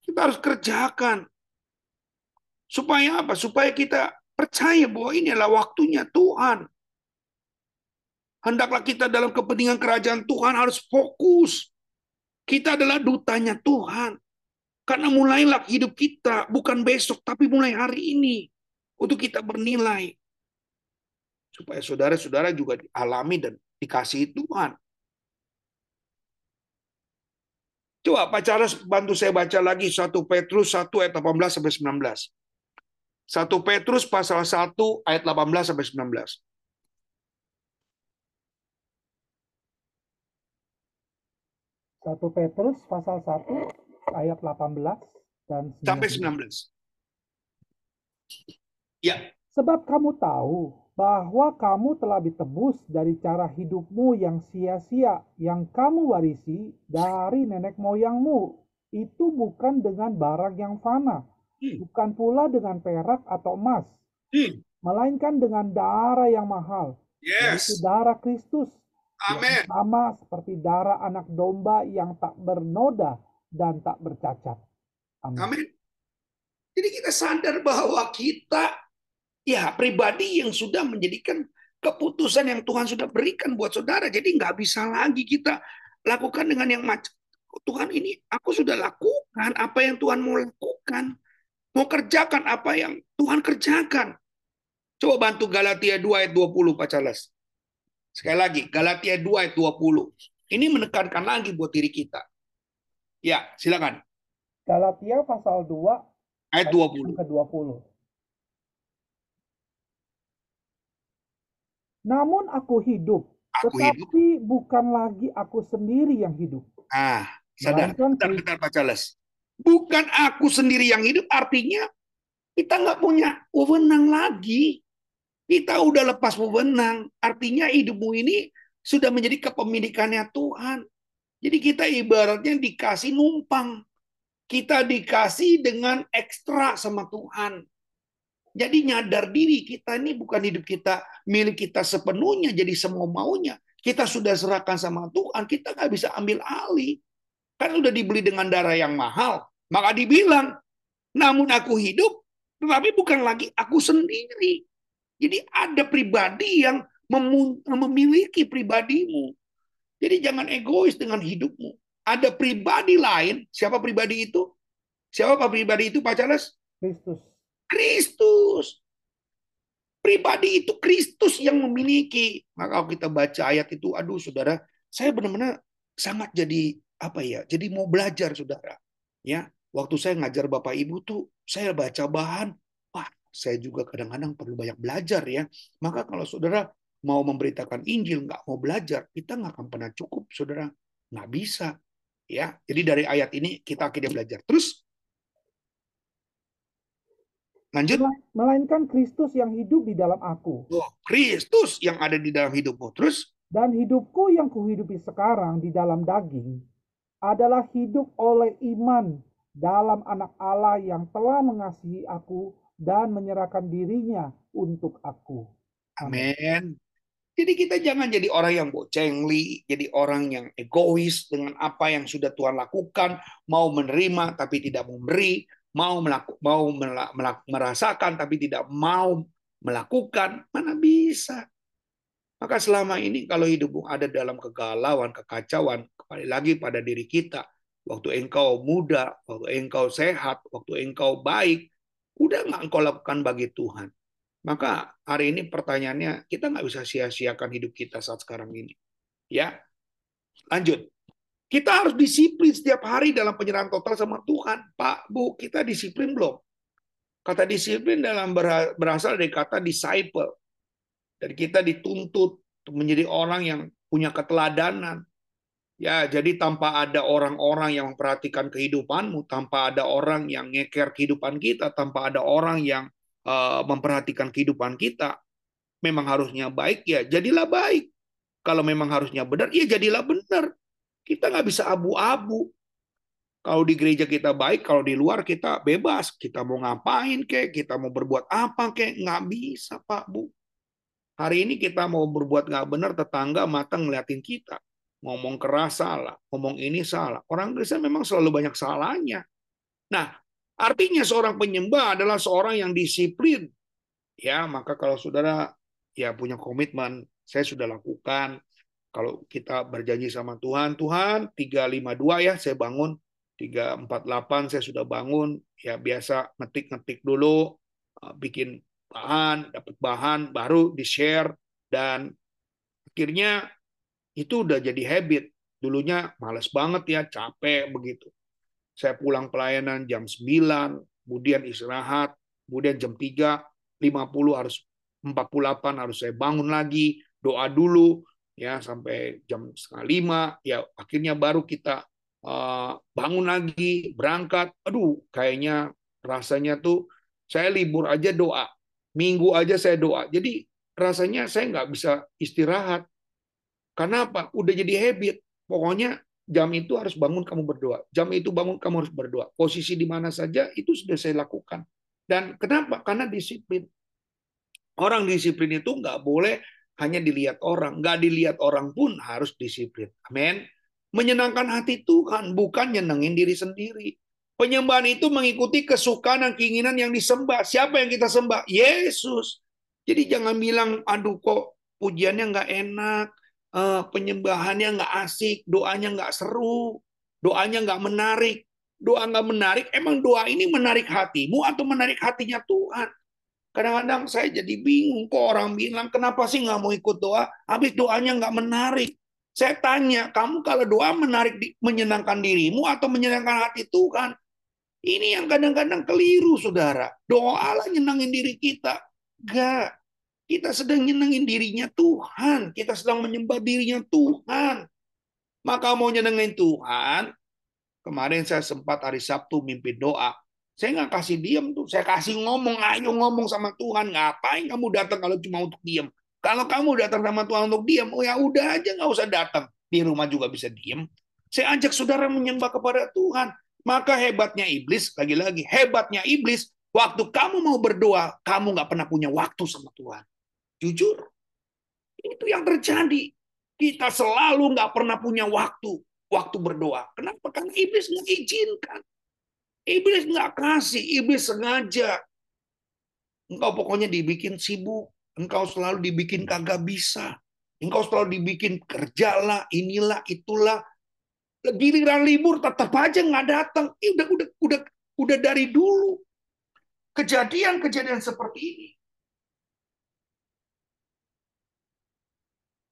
Speaker 1: Kita harus kerjakan. Supaya apa? Supaya kita percaya bahwa ini adalah waktunya Tuhan. Hendaklah kita dalam kepentingan kerajaan Tuhan harus fokus. Kita adalah dutanya Tuhan. Karena mulailah hidup kita bukan besok, tapi mulai hari ini untuk kita bernilai. Supaya saudara-saudara juga dialami dan dikasih Tuhan. Coba Pak Charles bantu saya baca lagi 1 Petrus 1 ayat 18 sampai 19. 1 Petrus pasal 1 ayat 18 sampai 19.
Speaker 2: Satu Petrus pasal 1 ayat 18 dan 19.
Speaker 1: Sampai 19. Ya.
Speaker 2: Sebab kamu tahu bahwa kamu telah ditebus dari cara hidupmu yang sia-sia yang kamu warisi dari nenek moyangmu. Itu bukan dengan barang yang fana, hmm. bukan pula dengan perak atau emas, hmm. melainkan dengan darah yang mahal,
Speaker 1: yes.
Speaker 2: yaitu darah Kristus.
Speaker 1: Amin.
Speaker 2: Sama seperti darah anak domba yang tak bernoda dan tak bercacat.
Speaker 1: Amin. Amin. Jadi kita sadar bahwa kita ya pribadi yang sudah menjadikan keputusan yang Tuhan sudah berikan buat saudara. Jadi nggak bisa lagi kita lakukan dengan yang macam Tuhan ini aku sudah lakukan apa yang Tuhan mau lakukan. Mau kerjakan apa yang Tuhan kerjakan. Coba bantu Galatia 2 ayat 20 Pak Charles. Sekali lagi, Galatia 2 ayat 20. Ini menekankan lagi buat diri kita. Ya, silakan.
Speaker 2: Galatia pasal 2
Speaker 1: ayat 20.
Speaker 2: Ke 20. Namun aku hidup, aku tetapi hidup. bukan lagi aku sendiri yang hidup.
Speaker 1: Ah, sadar. Bentar, bentar, Pak Charles. Bukan aku sendiri yang hidup, artinya kita nggak punya wewenang lagi. Kita udah lepas wewenang. Artinya hidupmu ini sudah menjadi kepemilikannya Tuhan. Jadi kita ibaratnya dikasih numpang. Kita dikasih dengan ekstra sama Tuhan. Jadi nyadar diri kita ini bukan hidup kita milik kita sepenuhnya jadi semua maunya. Kita sudah serahkan sama Tuhan, kita nggak bisa ambil alih. Kan udah dibeli dengan darah yang mahal. Maka dibilang, namun aku hidup, tetapi bukan lagi aku sendiri. Jadi ada pribadi yang memiliki pribadimu. Jadi jangan egois dengan hidupmu. Ada pribadi lain. Siapa pribadi itu? Siapa pribadi itu Pak Charles?
Speaker 2: Kristus.
Speaker 1: Kristus. Pribadi itu Kristus yang memiliki. Maka kalau kita baca ayat itu, aduh saudara, saya benar-benar sangat jadi apa ya? Jadi mau belajar saudara. Ya, waktu saya ngajar Bapak Ibu tuh, saya baca bahan, wah, saya juga kadang-kadang perlu banyak belajar ya. Maka kalau saudara mau memberitakan Injil, nggak mau belajar, kita nggak akan pernah cukup, saudara. Nggak bisa. ya. Jadi dari ayat ini kita akhirnya belajar. Terus, lanjut.
Speaker 2: Melainkan Kristus yang hidup di dalam aku.
Speaker 1: Oh, Kristus yang ada di dalam hidupmu. Terus?
Speaker 2: Dan hidupku yang kuhidupi sekarang di dalam daging adalah hidup oleh iman dalam anak Allah yang telah mengasihi aku dan menyerahkan dirinya untuk aku.
Speaker 1: Amin. Jadi kita jangan jadi orang yang bocengli, jadi orang yang egois dengan apa yang sudah Tuhan lakukan, mau menerima tapi tidak memberi, mau melaku, mau melaku, merasakan tapi tidak mau melakukan, mana bisa? Maka selama ini kalau hidupmu ada dalam kegalauan, kekacauan, kembali lagi pada diri kita. Waktu engkau muda, waktu engkau sehat, waktu engkau baik, udah nggak engkau lakukan bagi Tuhan. Maka hari ini pertanyaannya kita nggak bisa sia-siakan hidup kita saat sekarang ini. Ya, lanjut. Kita harus disiplin setiap hari dalam penyerahan total sama Tuhan. Pak, Bu, kita disiplin belum? Kata disiplin dalam berasal dari kata disciple. Dan kita dituntut, untuk menjadi orang yang punya keteladanan. Ya, jadi tanpa ada orang-orang yang memperhatikan kehidupanmu, tanpa ada orang yang ngeker kehidupan kita, tanpa ada orang yang uh, memperhatikan kehidupan kita, memang harusnya baik ya, jadilah baik. Kalau memang harusnya benar, ya jadilah benar. Kita nggak bisa abu-abu. Kalau di gereja kita baik, kalau di luar kita bebas. Kita mau ngapain kek, kita mau berbuat apa kek, nggak bisa Pak Bu. Hari ini kita mau berbuat nggak benar, tetangga mata ngeliatin kita ngomong keras salah, ngomong ini salah. Orang Kristen memang selalu banyak salahnya. Nah, artinya seorang penyembah adalah seorang yang disiplin. Ya, maka kalau saudara ya punya komitmen, saya sudah lakukan. Kalau kita berjanji sama Tuhan, Tuhan 352 ya, saya bangun 348 saya sudah bangun, ya biasa ngetik-ngetik dulu, eh, bikin bahan, dapat bahan, baru di-share dan akhirnya itu udah jadi habit. Dulunya males banget ya, capek begitu. Saya pulang pelayanan jam 9, kemudian istirahat, kemudian jam 3, 50 harus 48 harus saya bangun lagi, doa dulu ya sampai jam setengah lima, ya akhirnya baru kita uh, bangun lagi, berangkat. Aduh, kayaknya rasanya tuh saya libur aja doa, minggu aja saya doa. Jadi rasanya saya nggak bisa istirahat. Karena apa? Udah jadi habit. Pokoknya jam itu harus bangun kamu berdoa. Jam itu bangun kamu harus berdoa. Posisi di mana saja itu sudah saya lakukan. Dan kenapa? Karena disiplin. Orang disiplin itu nggak boleh hanya dilihat orang. Nggak dilihat orang pun harus disiplin. Amin. Menyenangkan hati Tuhan, bukan nyenengin diri sendiri. Penyembahan itu mengikuti kesukaan dan keinginan yang disembah. Siapa yang kita sembah? Yesus. Jadi jangan bilang, aduh kok pujiannya nggak enak, uh, penyembahannya nggak asik, doanya nggak seru, doanya nggak menarik. Doa nggak menarik, emang doa ini menarik hatimu atau menarik hatinya Tuhan? Kadang-kadang saya jadi bingung, kok orang bilang, kenapa sih nggak mau ikut doa, habis doanya nggak menarik. Saya tanya, kamu kalau doa menarik, menyenangkan dirimu atau menyenangkan hati Tuhan? Ini yang kadang-kadang keliru, saudara. Doa lah nyenangin diri kita. Gak. Kita sedang nyenengin dirinya Tuhan. Kita sedang menyembah dirinya Tuhan. Maka mau nyenengin Tuhan, kemarin saya sempat hari Sabtu mimpi doa. Saya nggak kasih diam tuh. Saya kasih ngomong, ayo ngomong sama Tuhan. Ngapain kamu datang kalau cuma untuk diam? Kalau kamu datang sama Tuhan untuk diam, oh ya udah aja nggak usah datang. Di rumah juga bisa diam. Saya ajak saudara menyembah kepada Tuhan. Maka hebatnya iblis, lagi-lagi hebatnya iblis, waktu kamu mau berdoa, kamu nggak pernah punya waktu sama Tuhan. Jujur. Itu yang terjadi. Kita selalu nggak pernah punya waktu. Waktu berdoa. Kenapa? Karena iblis nggak izinkan. Iblis nggak kasih. Iblis sengaja. Engkau pokoknya dibikin sibuk. Engkau selalu dibikin kagak bisa. Engkau selalu dibikin kerjalah, inilah, itulah. Giliran libur tetap aja nggak datang. Eh, udah, udah, udah, udah dari dulu. Kejadian-kejadian seperti ini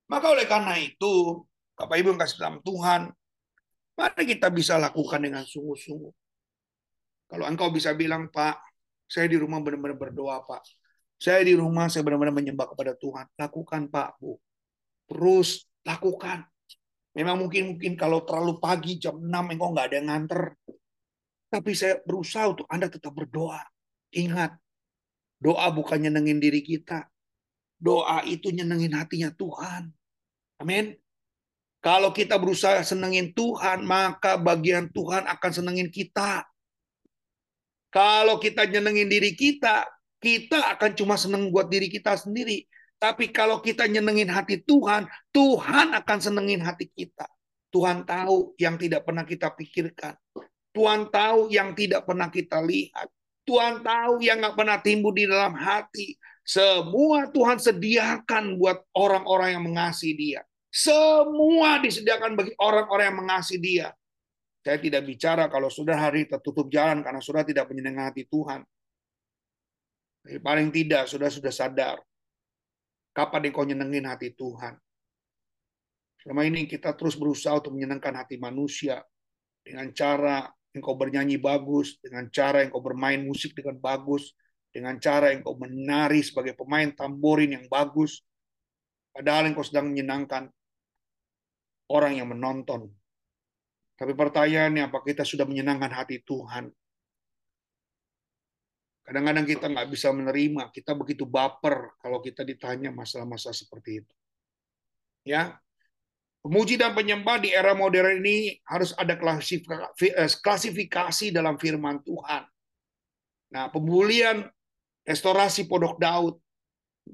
Speaker 1: Maka oleh karena itu, Bapak Ibu yang kasih dalam Tuhan, mari kita bisa lakukan dengan sungguh-sungguh. Kalau engkau bisa bilang, Pak, saya di rumah benar-benar berdoa, Pak. Saya di rumah, saya benar-benar menyembah kepada Tuhan. Lakukan, Pak, Bu. Terus lakukan. Memang mungkin mungkin kalau terlalu pagi, jam 6, engkau nggak ada yang nganter. Tapi saya berusaha untuk Anda tetap berdoa. Ingat, doa bukan nyenengin diri kita. Doa itu nyenengin hatinya Tuhan. Amin. Kalau kita berusaha senengin Tuhan, maka bagian Tuhan akan senengin kita. Kalau kita nyenengin diri kita, kita akan cuma seneng buat diri kita sendiri. Tapi kalau kita nyenengin hati Tuhan, Tuhan akan senengin hati kita. Tuhan tahu yang tidak pernah kita pikirkan. Tuhan tahu yang tidak pernah kita lihat. Tuhan tahu yang nggak pernah timbul di dalam hati. Semua Tuhan sediakan buat orang-orang yang mengasihi dia. Semua disediakan bagi orang-orang yang mengasihi dia. Saya tidak bicara kalau sudah hari tertutup jalan karena sudah tidak menyenangkan hati Tuhan. Paling tidak sudah sudah sadar kapan engkau nyenengin hati Tuhan. Selama ini kita terus berusaha untuk menyenangkan hati manusia dengan cara engkau bernyanyi bagus, dengan cara engkau bermain musik dengan bagus, dengan cara engkau menari sebagai pemain tamborin yang bagus, Padahal engkau sedang menyenangkan orang yang menonton. Tapi pertanyaannya, apa kita sudah menyenangkan hati Tuhan? Kadang-kadang kita nggak bisa menerima, kita begitu baper kalau kita ditanya masalah-masalah seperti itu. Ya, pemuji dan penyembah di era modern ini harus ada eh, klasifikasi dalam firman Tuhan. Nah, pemulihan restorasi Pondok Daud,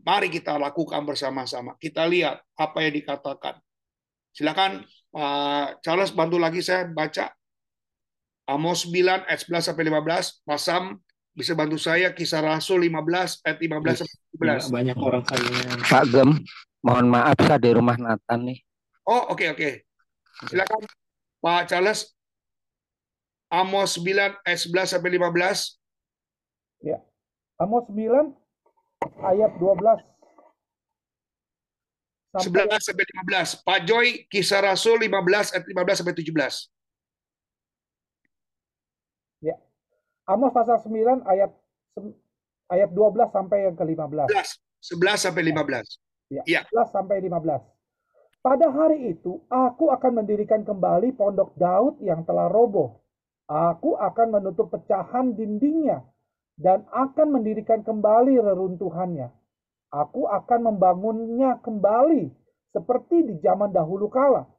Speaker 1: mari kita lakukan bersama-sama. Kita lihat apa yang dikatakan. Silakan Pak Charles bantu lagi saya baca Amos 9 ayat 11 sampai 15, Pasam bisa bantu saya kisah Rasul 15 ayat 15 sampai 17.
Speaker 3: Banyak orang kayaknya. Pak Gem, mohon maaf saya di rumah Nathan nih.
Speaker 1: Oh, oke okay, oke. Okay. Silakan Pak Charles. Amos 9 ayat 11 sampai 15.
Speaker 2: Ya. Amos 9 ayat 12
Speaker 1: sampai 11 sampai 15. Pak Joy kisah Rasul 15 ayat 15 sampai 17.
Speaker 2: Amos pasal 9 ayat ayat 12 sampai yang ke-15.
Speaker 1: 11, 11 sampai 15.
Speaker 2: Ya, ya. 11 sampai 15. Pada hari itu aku akan mendirikan kembali pondok Daud yang telah roboh. Aku akan menutup pecahan dindingnya dan akan mendirikan kembali reruntuhannya. Aku akan membangunnya kembali seperti di zaman dahulu kala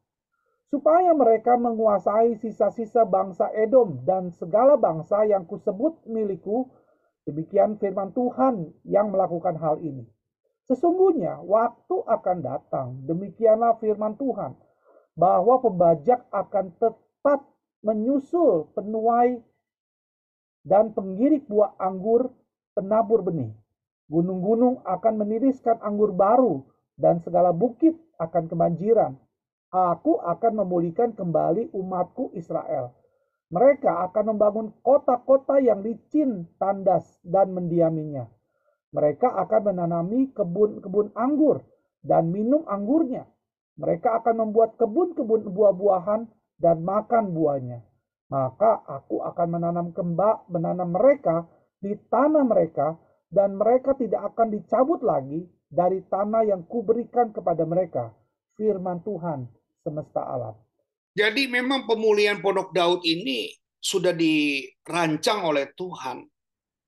Speaker 2: supaya mereka menguasai sisa-sisa bangsa Edom dan segala bangsa yang kusebut milikku. Demikian firman Tuhan yang melakukan hal ini. Sesungguhnya waktu akan datang, demikianlah firman Tuhan, bahwa pembajak akan tetap menyusul penuai dan pengirik buah anggur penabur benih. Gunung-gunung akan meniriskan anggur baru dan segala bukit akan kebanjiran Aku akan memulihkan kembali umatku Israel. Mereka akan membangun kota-kota yang licin, tandas, dan mendiaminya. Mereka akan menanami kebun-kebun anggur dan minum anggurnya. Mereka akan membuat kebun-kebun buah-buahan dan makan buahnya. Maka aku akan menanam kembang, menanam mereka di tanah mereka, dan mereka tidak akan dicabut lagi dari tanah yang kuberikan kepada mereka. Firman Tuhan semesta alam.
Speaker 1: Jadi memang pemulihan Pondok Daud ini sudah dirancang oleh Tuhan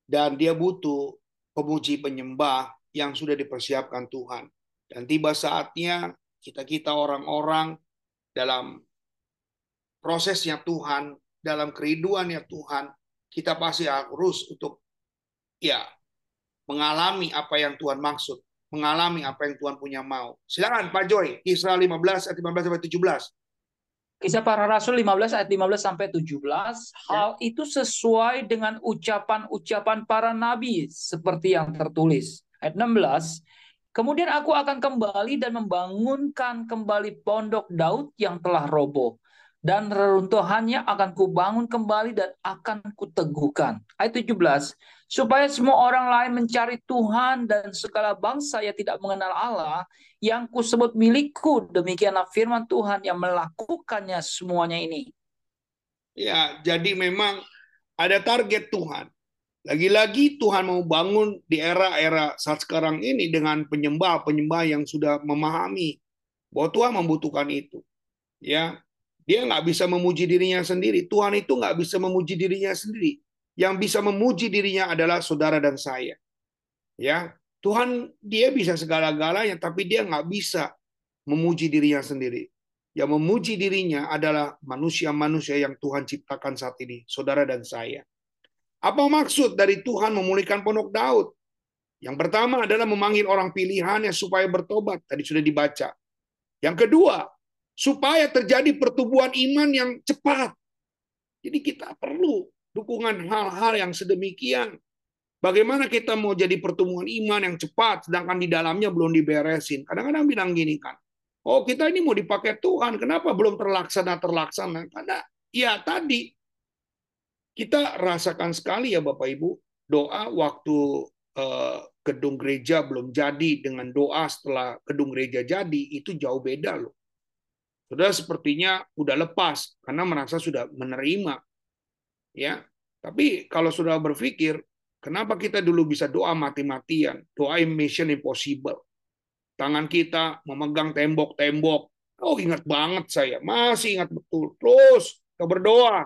Speaker 1: dan dia butuh pemuji penyembah yang sudah dipersiapkan Tuhan. Dan tiba saatnya kita-kita orang-orang dalam prosesnya Tuhan, dalam keriduannya Tuhan, kita pasti harus untuk ya mengalami apa yang Tuhan maksud mengalami apa yang Tuhan punya mau. Silakan Pak Joy, Kisah 15 ayat 15 sampai 17.
Speaker 4: Kisah para Rasul 15 ayat 15 sampai 17, ya. hal itu sesuai dengan ucapan-ucapan para nabi seperti yang tertulis. Ayat 16, kemudian aku akan kembali dan membangunkan kembali pondok Daud yang telah roboh dan reruntuhannya akan kubangun kembali dan akan kuteguhkan. Ayat 17, supaya semua orang lain mencari Tuhan dan segala bangsa yang tidak mengenal Allah yang kusebut milikku demikianlah firman Tuhan yang melakukannya semuanya ini.
Speaker 1: Ya jadi memang ada target Tuhan. Lagi-lagi Tuhan mau bangun di era-era saat sekarang ini dengan penyembah-penyembah yang sudah memahami bahwa Tuhan membutuhkan itu. Ya dia nggak bisa memuji dirinya sendiri. Tuhan itu nggak bisa memuji dirinya sendiri yang bisa memuji dirinya adalah saudara dan saya. Ya, Tuhan dia bisa segala-galanya, tapi dia nggak bisa memuji dirinya sendiri. Yang memuji dirinya adalah manusia-manusia yang Tuhan ciptakan saat ini, saudara dan saya. Apa maksud dari Tuhan memulihkan pondok Daud? Yang pertama adalah memanggil orang pilihannya supaya bertobat. Tadi sudah dibaca. Yang kedua, supaya terjadi pertumbuhan iman yang cepat. Jadi kita perlu dukungan hal-hal yang sedemikian. Bagaimana kita mau jadi pertumbuhan iman yang cepat, sedangkan di dalamnya belum diberesin. Kadang-kadang bilang gini kan, oh kita ini mau dipakai Tuhan, kenapa belum terlaksana-terlaksana? Karena ya tadi, kita rasakan sekali ya Bapak Ibu, doa waktu eh, gedung gereja belum jadi dengan doa setelah gedung gereja jadi, itu jauh beda loh. Sudah sepertinya udah lepas karena merasa sudah menerima ya. Tapi kalau sudah berpikir, kenapa kita dulu bisa doa mati-matian, doa mission impossible? Tangan kita memegang tembok-tembok. Oh, ingat banget saya. Masih ingat betul. Terus kita berdoa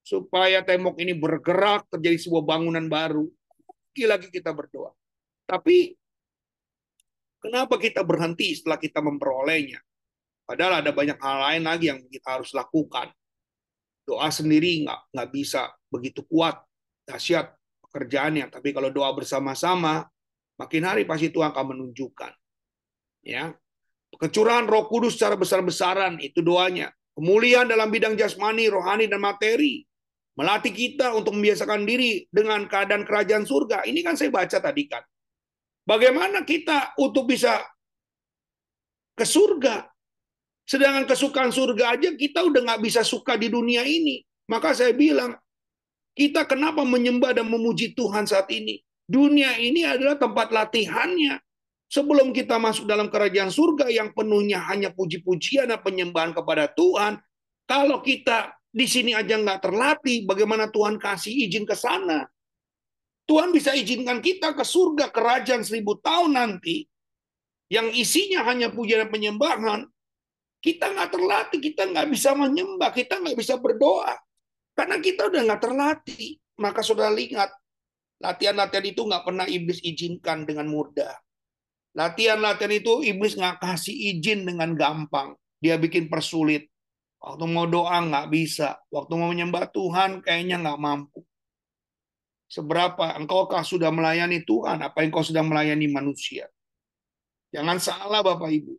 Speaker 1: supaya tembok ini bergerak terjadi sebuah bangunan baru. Lagi-lagi kita berdoa. Tapi kenapa kita berhenti setelah kita memperolehnya? Padahal ada banyak hal lain lagi yang kita harus lakukan. Doa sendiri nggak nggak bisa begitu kuat, dahsyat pekerjaannya. Tapi kalau doa bersama-sama, makin hari pasti Tuhan akan menunjukkan. Ya, kecurahan Roh Kudus secara besar-besaran itu doanya. Kemuliaan dalam bidang jasmani, rohani, dan materi. Melatih kita untuk membiasakan diri dengan keadaan kerajaan surga. Ini kan saya baca tadi kan. Bagaimana kita untuk bisa ke surga? Sedangkan kesukaan surga aja kita udah nggak bisa suka di dunia ini. Maka saya bilang, kita kenapa menyembah dan memuji Tuhan saat ini? Dunia ini adalah tempat latihannya. Sebelum kita masuk dalam kerajaan surga yang penuhnya hanya puji-pujian dan penyembahan kepada Tuhan, kalau kita di sini aja nggak terlatih, bagaimana Tuhan kasih izin ke sana? Tuhan bisa izinkan kita ke surga kerajaan seribu tahun nanti, yang isinya hanya pujian dan penyembahan, kita nggak terlatih, kita nggak bisa menyembah, kita nggak bisa berdoa. Karena kita udah nggak terlatih. Maka saudara lihat, latihan-latihan itu nggak pernah iblis izinkan dengan mudah. Latihan-latihan itu iblis nggak kasih izin dengan gampang. Dia bikin persulit. Waktu mau doa nggak bisa. Waktu mau menyembah Tuhan kayaknya nggak mampu. Seberapa engkaukah sudah melayani Tuhan? Apa yang kau sedang melayani manusia? Jangan salah Bapak Ibu.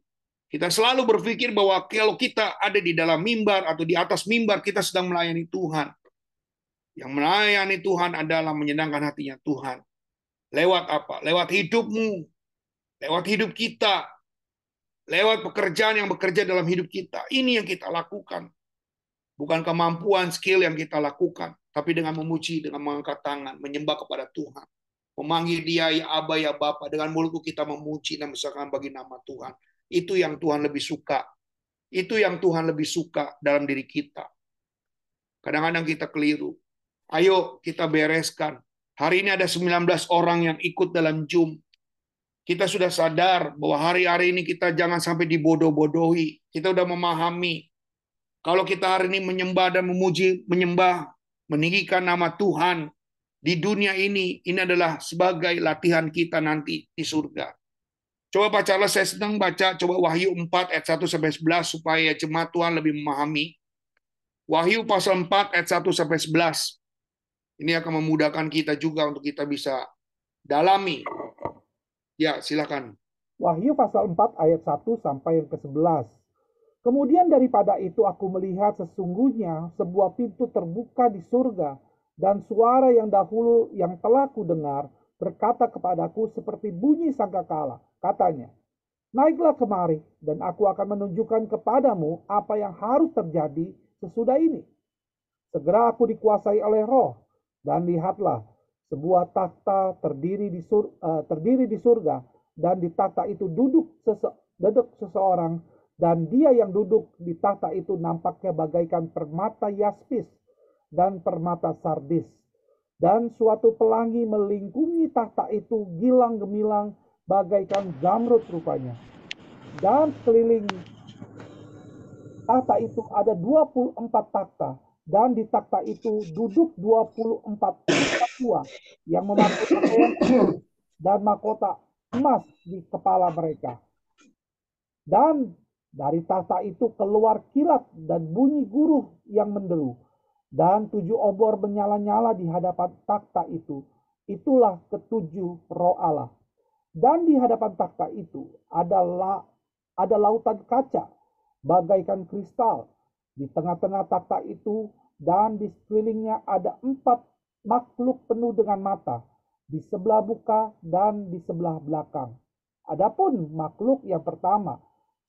Speaker 1: Kita selalu berpikir bahwa kalau kita ada di dalam mimbar atau di atas mimbar, kita sedang melayani Tuhan. Yang melayani Tuhan adalah menyenangkan hatinya Tuhan. Lewat apa? Lewat hidupmu, lewat hidup kita, lewat pekerjaan yang bekerja dalam hidup kita. Ini yang kita lakukan. Bukan kemampuan, skill yang kita lakukan, tapi dengan memuji, dengan mengangkat tangan, menyembah kepada Tuhan. Memanggil dia ya Aba ya Bapa dengan mulutku kita memuji dan besarkan bagi nama Tuhan. Itu yang Tuhan lebih suka. Itu yang Tuhan lebih suka dalam diri kita. Kadang-kadang kita keliru. Ayo kita bereskan. Hari ini ada 19 orang yang ikut dalam Zoom. Kita sudah sadar bahwa hari-hari ini kita jangan sampai dibodoh-bodohi. Kita sudah memahami. Kalau kita hari ini menyembah dan memuji, menyembah, meninggikan nama Tuhan di dunia ini, ini adalah sebagai latihan kita nanti di surga. Coba bacalah, saya sedang baca, coba Wahyu 4 ayat 1 sampai 11 supaya jemaat Tuhan lebih memahami. Wahyu pasal 4 ayat 1 sampai 11. Ini akan memudahkan kita juga untuk kita bisa dalami. Ya, silakan.
Speaker 2: Wahyu pasal 4 ayat 1 sampai yang ke-11. Kemudian daripada itu aku melihat sesungguhnya sebuah pintu terbuka di surga dan suara yang dahulu yang telah ku dengar berkata kepadaku seperti bunyi sangkakala Katanya, naiklah kemari dan aku akan menunjukkan kepadamu apa yang harus terjadi sesudah ini. Segera aku dikuasai oleh roh dan lihatlah sebuah takhta terdiri di sur, uh, terdiri di surga dan di takhta itu duduk sese, duduk seseorang dan dia yang duduk di takhta itu nampaknya bagaikan permata yaspis dan permata sardis dan suatu pelangi melingkungi takhta itu gilang gemilang bagaikan zamrud rupanya. Dan sekeliling takhta itu ada 24 takhta dan di takhta itu duduk 24 tua yang memakai pakaian dan mahkota emas di kepala mereka. Dan dari takhta itu keluar kilat dan bunyi guruh yang menderu. Dan tujuh obor menyala-nyala di hadapan takhta itu. Itulah ketujuh roh Allah. Dan di hadapan takhta itu adalah ada lautan kaca bagaikan kristal. Di tengah-tengah takhta itu dan di sekelilingnya ada empat makhluk penuh dengan mata di sebelah buka dan di sebelah belakang. Adapun makhluk yang pertama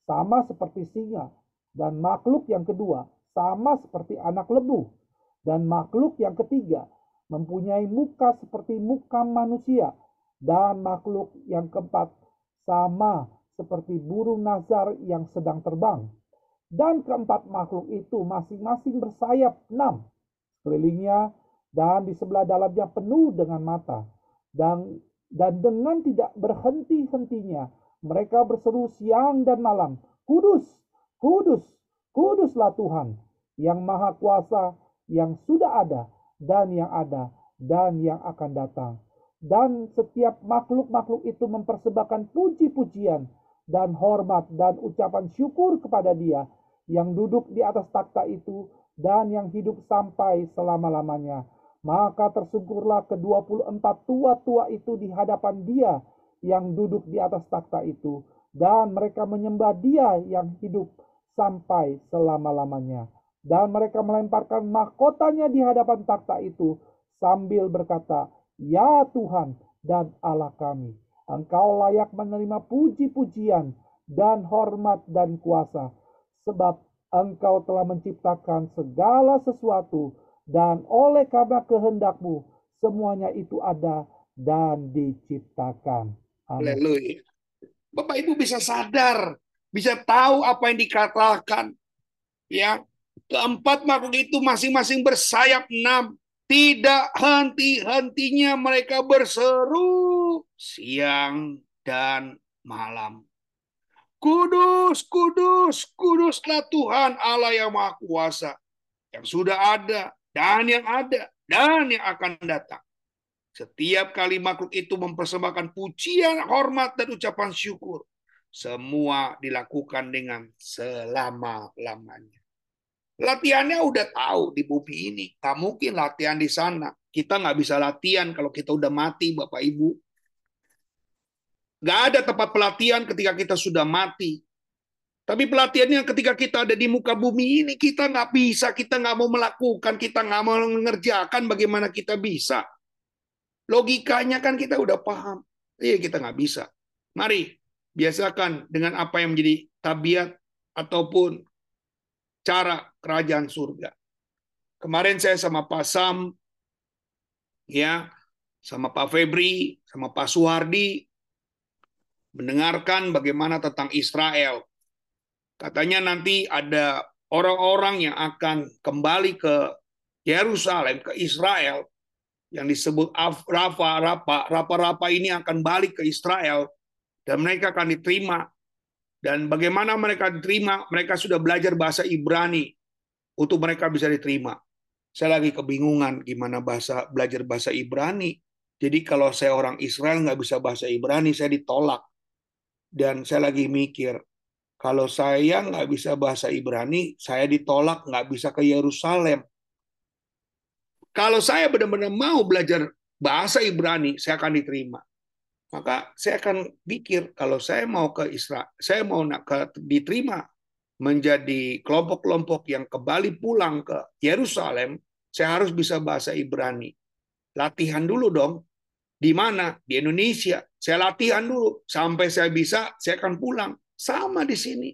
Speaker 2: sama seperti singa dan makhluk yang kedua sama seperti anak lebu dan makhluk yang ketiga mempunyai muka seperti muka manusia dan makhluk yang keempat sama seperti burung nazar yang sedang terbang. Dan keempat makhluk itu masing-masing bersayap enam sekelilingnya dan di sebelah dalamnya penuh dengan mata. Dan, dan dengan tidak berhenti-hentinya Mereka berseru siang dan malam, Kudus, Kudus, Kuduslah Tuhan yang Maha Kuasa, yang sudah ada, dan yang ada, dan yang akan datang. Dan setiap makhluk-makhluk itu mempersembahkan puji-pujian dan hormat dan ucapan syukur kepada Dia yang duduk di atas takhta itu dan yang hidup sampai selama-lamanya. Maka tersungkurlah ke-24 tua-tua itu di hadapan Dia yang duduk di atas takhta itu, dan mereka menyembah Dia yang hidup sampai selama-lamanya. Dan mereka melemparkan mahkotanya di hadapan takhta itu sambil berkata, Ya Tuhan dan Allah kami, Engkau layak menerima puji-pujian dan hormat dan kuasa, sebab Engkau telah menciptakan segala sesuatu, dan oleh karena kehendakmu, semuanya itu ada dan diciptakan.
Speaker 1: Haleluya. Bapak Ibu bisa sadar, bisa tahu apa yang dikatakan. Ya, keempat makhluk itu masing-masing bersayap enam. Tidak henti-hentinya mereka berseru siang dan malam. Kudus, kudus, kuduslah Tuhan Allah yang Maha Kuasa. Yang sudah ada, dan yang ada, dan yang akan datang. Setiap kali makhluk itu mempersembahkan pujian, hormat, dan ucapan syukur. Semua dilakukan dengan selama-lamanya. Latihannya udah tahu di bumi ini. Tak mungkin latihan di sana. Kita nggak bisa latihan kalau kita udah mati, Bapak Ibu. Nggak ada tempat pelatihan ketika kita sudah mati. Tapi pelatihannya ketika kita ada di muka bumi ini, kita nggak bisa, kita nggak mau melakukan, kita nggak mau mengerjakan bagaimana kita bisa. Logikanya kan kita udah paham. Iya kita nggak bisa. Mari biasakan dengan apa yang menjadi tabiat ataupun cara kerajaan surga. Kemarin saya sama Pak Sam, ya, sama Pak Febri, sama Pak Suhardi, mendengarkan bagaimana tentang Israel. Katanya nanti ada orang-orang yang akan kembali ke Yerusalem, ke Israel, yang disebut Rafa, Rapa, Rapa-Rapa ini akan balik ke Israel dan mereka akan diterima. Dan bagaimana mereka diterima? Mereka sudah belajar bahasa Ibrani untuk mereka bisa diterima. Saya lagi kebingungan gimana bahasa belajar bahasa Ibrani. Jadi kalau saya orang Israel nggak bisa bahasa Ibrani, saya ditolak. Dan saya lagi mikir, kalau saya nggak bisa bahasa Ibrani, saya ditolak nggak bisa ke Yerusalem. Kalau saya benar-benar mau belajar bahasa Ibrani, saya akan diterima. Maka saya akan pikir kalau saya mau ke Israel, saya mau nak diterima menjadi kelompok-kelompok yang kembali pulang ke Yerusalem, saya harus bisa bahasa Ibrani. Latihan dulu dong. Di mana? Di Indonesia. Saya latihan dulu sampai saya bisa, saya akan pulang. Sama di sini.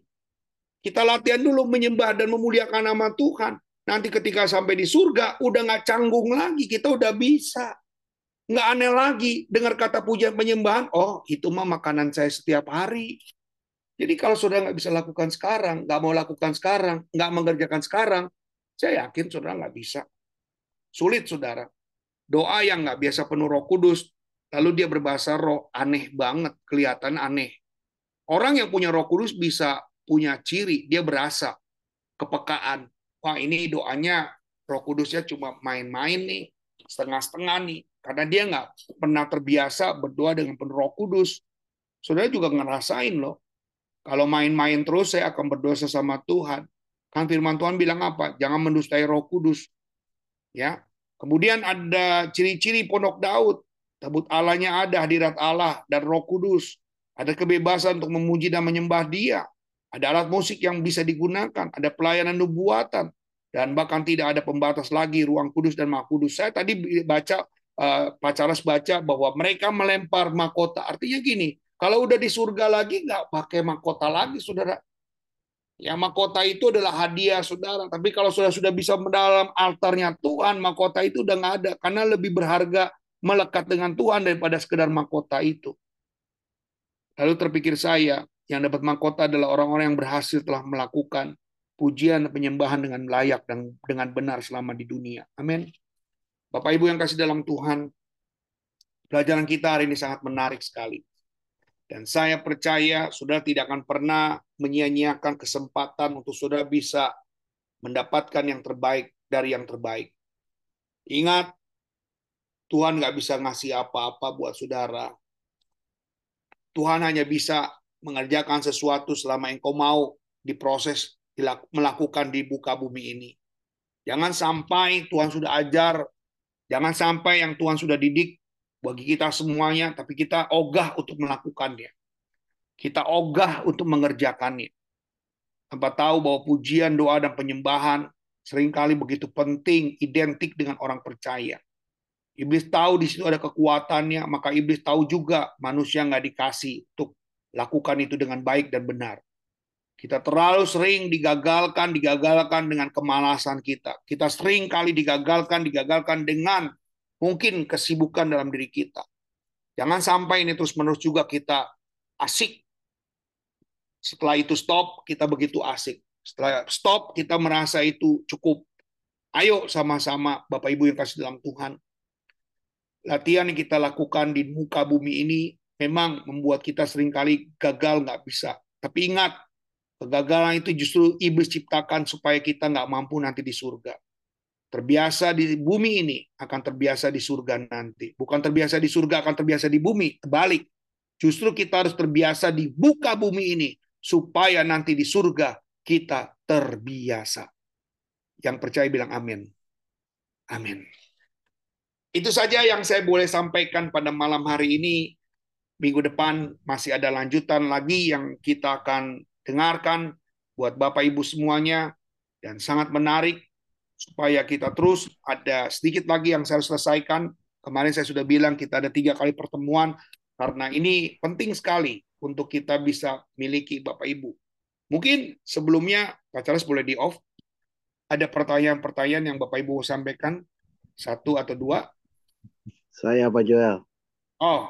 Speaker 1: Kita latihan dulu menyembah dan memuliakan nama Tuhan. Nanti ketika sampai di surga, udah nggak canggung lagi, kita udah bisa. Nggak aneh lagi, dengar kata pujian penyembahan, oh itu mah makanan saya setiap hari. Jadi kalau saudara nggak bisa lakukan sekarang, nggak mau lakukan sekarang, nggak mengerjakan sekarang, saya yakin saudara nggak bisa. Sulit saudara. Doa yang nggak biasa penuh roh kudus, lalu dia berbahasa roh, aneh banget, kelihatan aneh. Orang yang punya roh kudus bisa punya ciri, dia berasa, kepekaan, wah ini doanya Roh Kudusnya cuma main-main nih, setengah-setengah nih, karena dia nggak pernah terbiasa berdoa dengan penuh Roh Kudus. Saudara juga ngerasain loh, kalau main-main terus saya akan berdoa sesama Tuhan. Kan firman Tuhan bilang apa? Jangan mendustai Roh Kudus. Ya. Kemudian ada ciri-ciri pondok Daud. Tabut Allahnya ada, hadirat Allah dan Roh Kudus. Ada kebebasan untuk memuji dan menyembah Dia. Ada alat musik yang bisa digunakan, ada pelayanan nubuatan, dan bahkan tidak ada pembatas lagi ruang kudus dan maha kudus. Saya tadi baca, Pak Charles baca bahwa mereka melempar mahkota. Artinya gini, kalau udah di surga lagi nggak pakai mahkota lagi, saudara. Ya mahkota itu adalah hadiah saudara. Tapi kalau sudah sudah bisa dalam altarnya Tuhan, mahkota itu udah nggak ada karena lebih berharga melekat dengan Tuhan daripada sekedar mahkota itu. Lalu terpikir saya, yang dapat mahkota adalah orang-orang yang berhasil telah melakukan pujian dan penyembahan dengan layak dan dengan benar selama di dunia. Amin. Bapak Ibu yang kasih dalam Tuhan, pelajaran kita hari ini sangat menarik sekali. Dan saya percaya saudara tidak akan pernah menyia-nyiakan kesempatan untuk saudara bisa mendapatkan yang terbaik dari yang terbaik. Ingat, Tuhan nggak bisa ngasih apa-apa buat saudara. Tuhan hanya bisa mengerjakan sesuatu selama engkau mau diproses, melakukan di buka bumi ini. Jangan sampai Tuhan sudah ajar, jangan sampai yang Tuhan sudah didik bagi kita semuanya, tapi kita ogah untuk melakukannya. Kita ogah untuk mengerjakannya. Tanpa tahu bahwa pujian, doa, dan penyembahan sering kali begitu penting, identik dengan orang percaya. Iblis tahu di situ ada kekuatannya, maka iblis tahu juga manusia nggak dikasih untuk lakukan itu dengan baik dan benar. Kita terlalu sering digagalkan, digagalkan dengan kemalasan kita. Kita sering kali digagalkan, digagalkan dengan mungkin kesibukan dalam diri kita. Jangan sampai ini terus-menerus juga kita asik. Setelah itu stop, kita begitu asik. Setelah stop, kita merasa itu cukup. Ayo sama-sama Bapak Ibu yang kasih dalam Tuhan. Latihan yang kita lakukan di muka bumi ini memang membuat kita sering kali gagal nggak bisa. Tapi ingat, kegagalan itu justru iblis ciptakan supaya kita nggak mampu nanti di surga terbiasa di bumi ini akan terbiasa di surga nanti. Bukan terbiasa di surga akan terbiasa di bumi, terbalik. Justru kita harus terbiasa di buka bumi ini supaya nanti di surga kita terbiasa. Yang percaya bilang amin. Amin. Itu saja yang saya boleh sampaikan pada malam hari ini. Minggu depan masih ada lanjutan lagi yang kita akan dengarkan buat Bapak Ibu semuanya dan sangat menarik supaya kita terus ada sedikit lagi yang saya harus selesaikan. Kemarin saya sudah bilang kita ada tiga kali pertemuan karena ini penting sekali untuk kita bisa miliki Bapak Ibu. Mungkin sebelumnya Pak Charles boleh di off. Ada pertanyaan-pertanyaan yang Bapak Ibu sampaikan satu atau dua?
Speaker 5: Saya Pak Joel.
Speaker 1: Oh.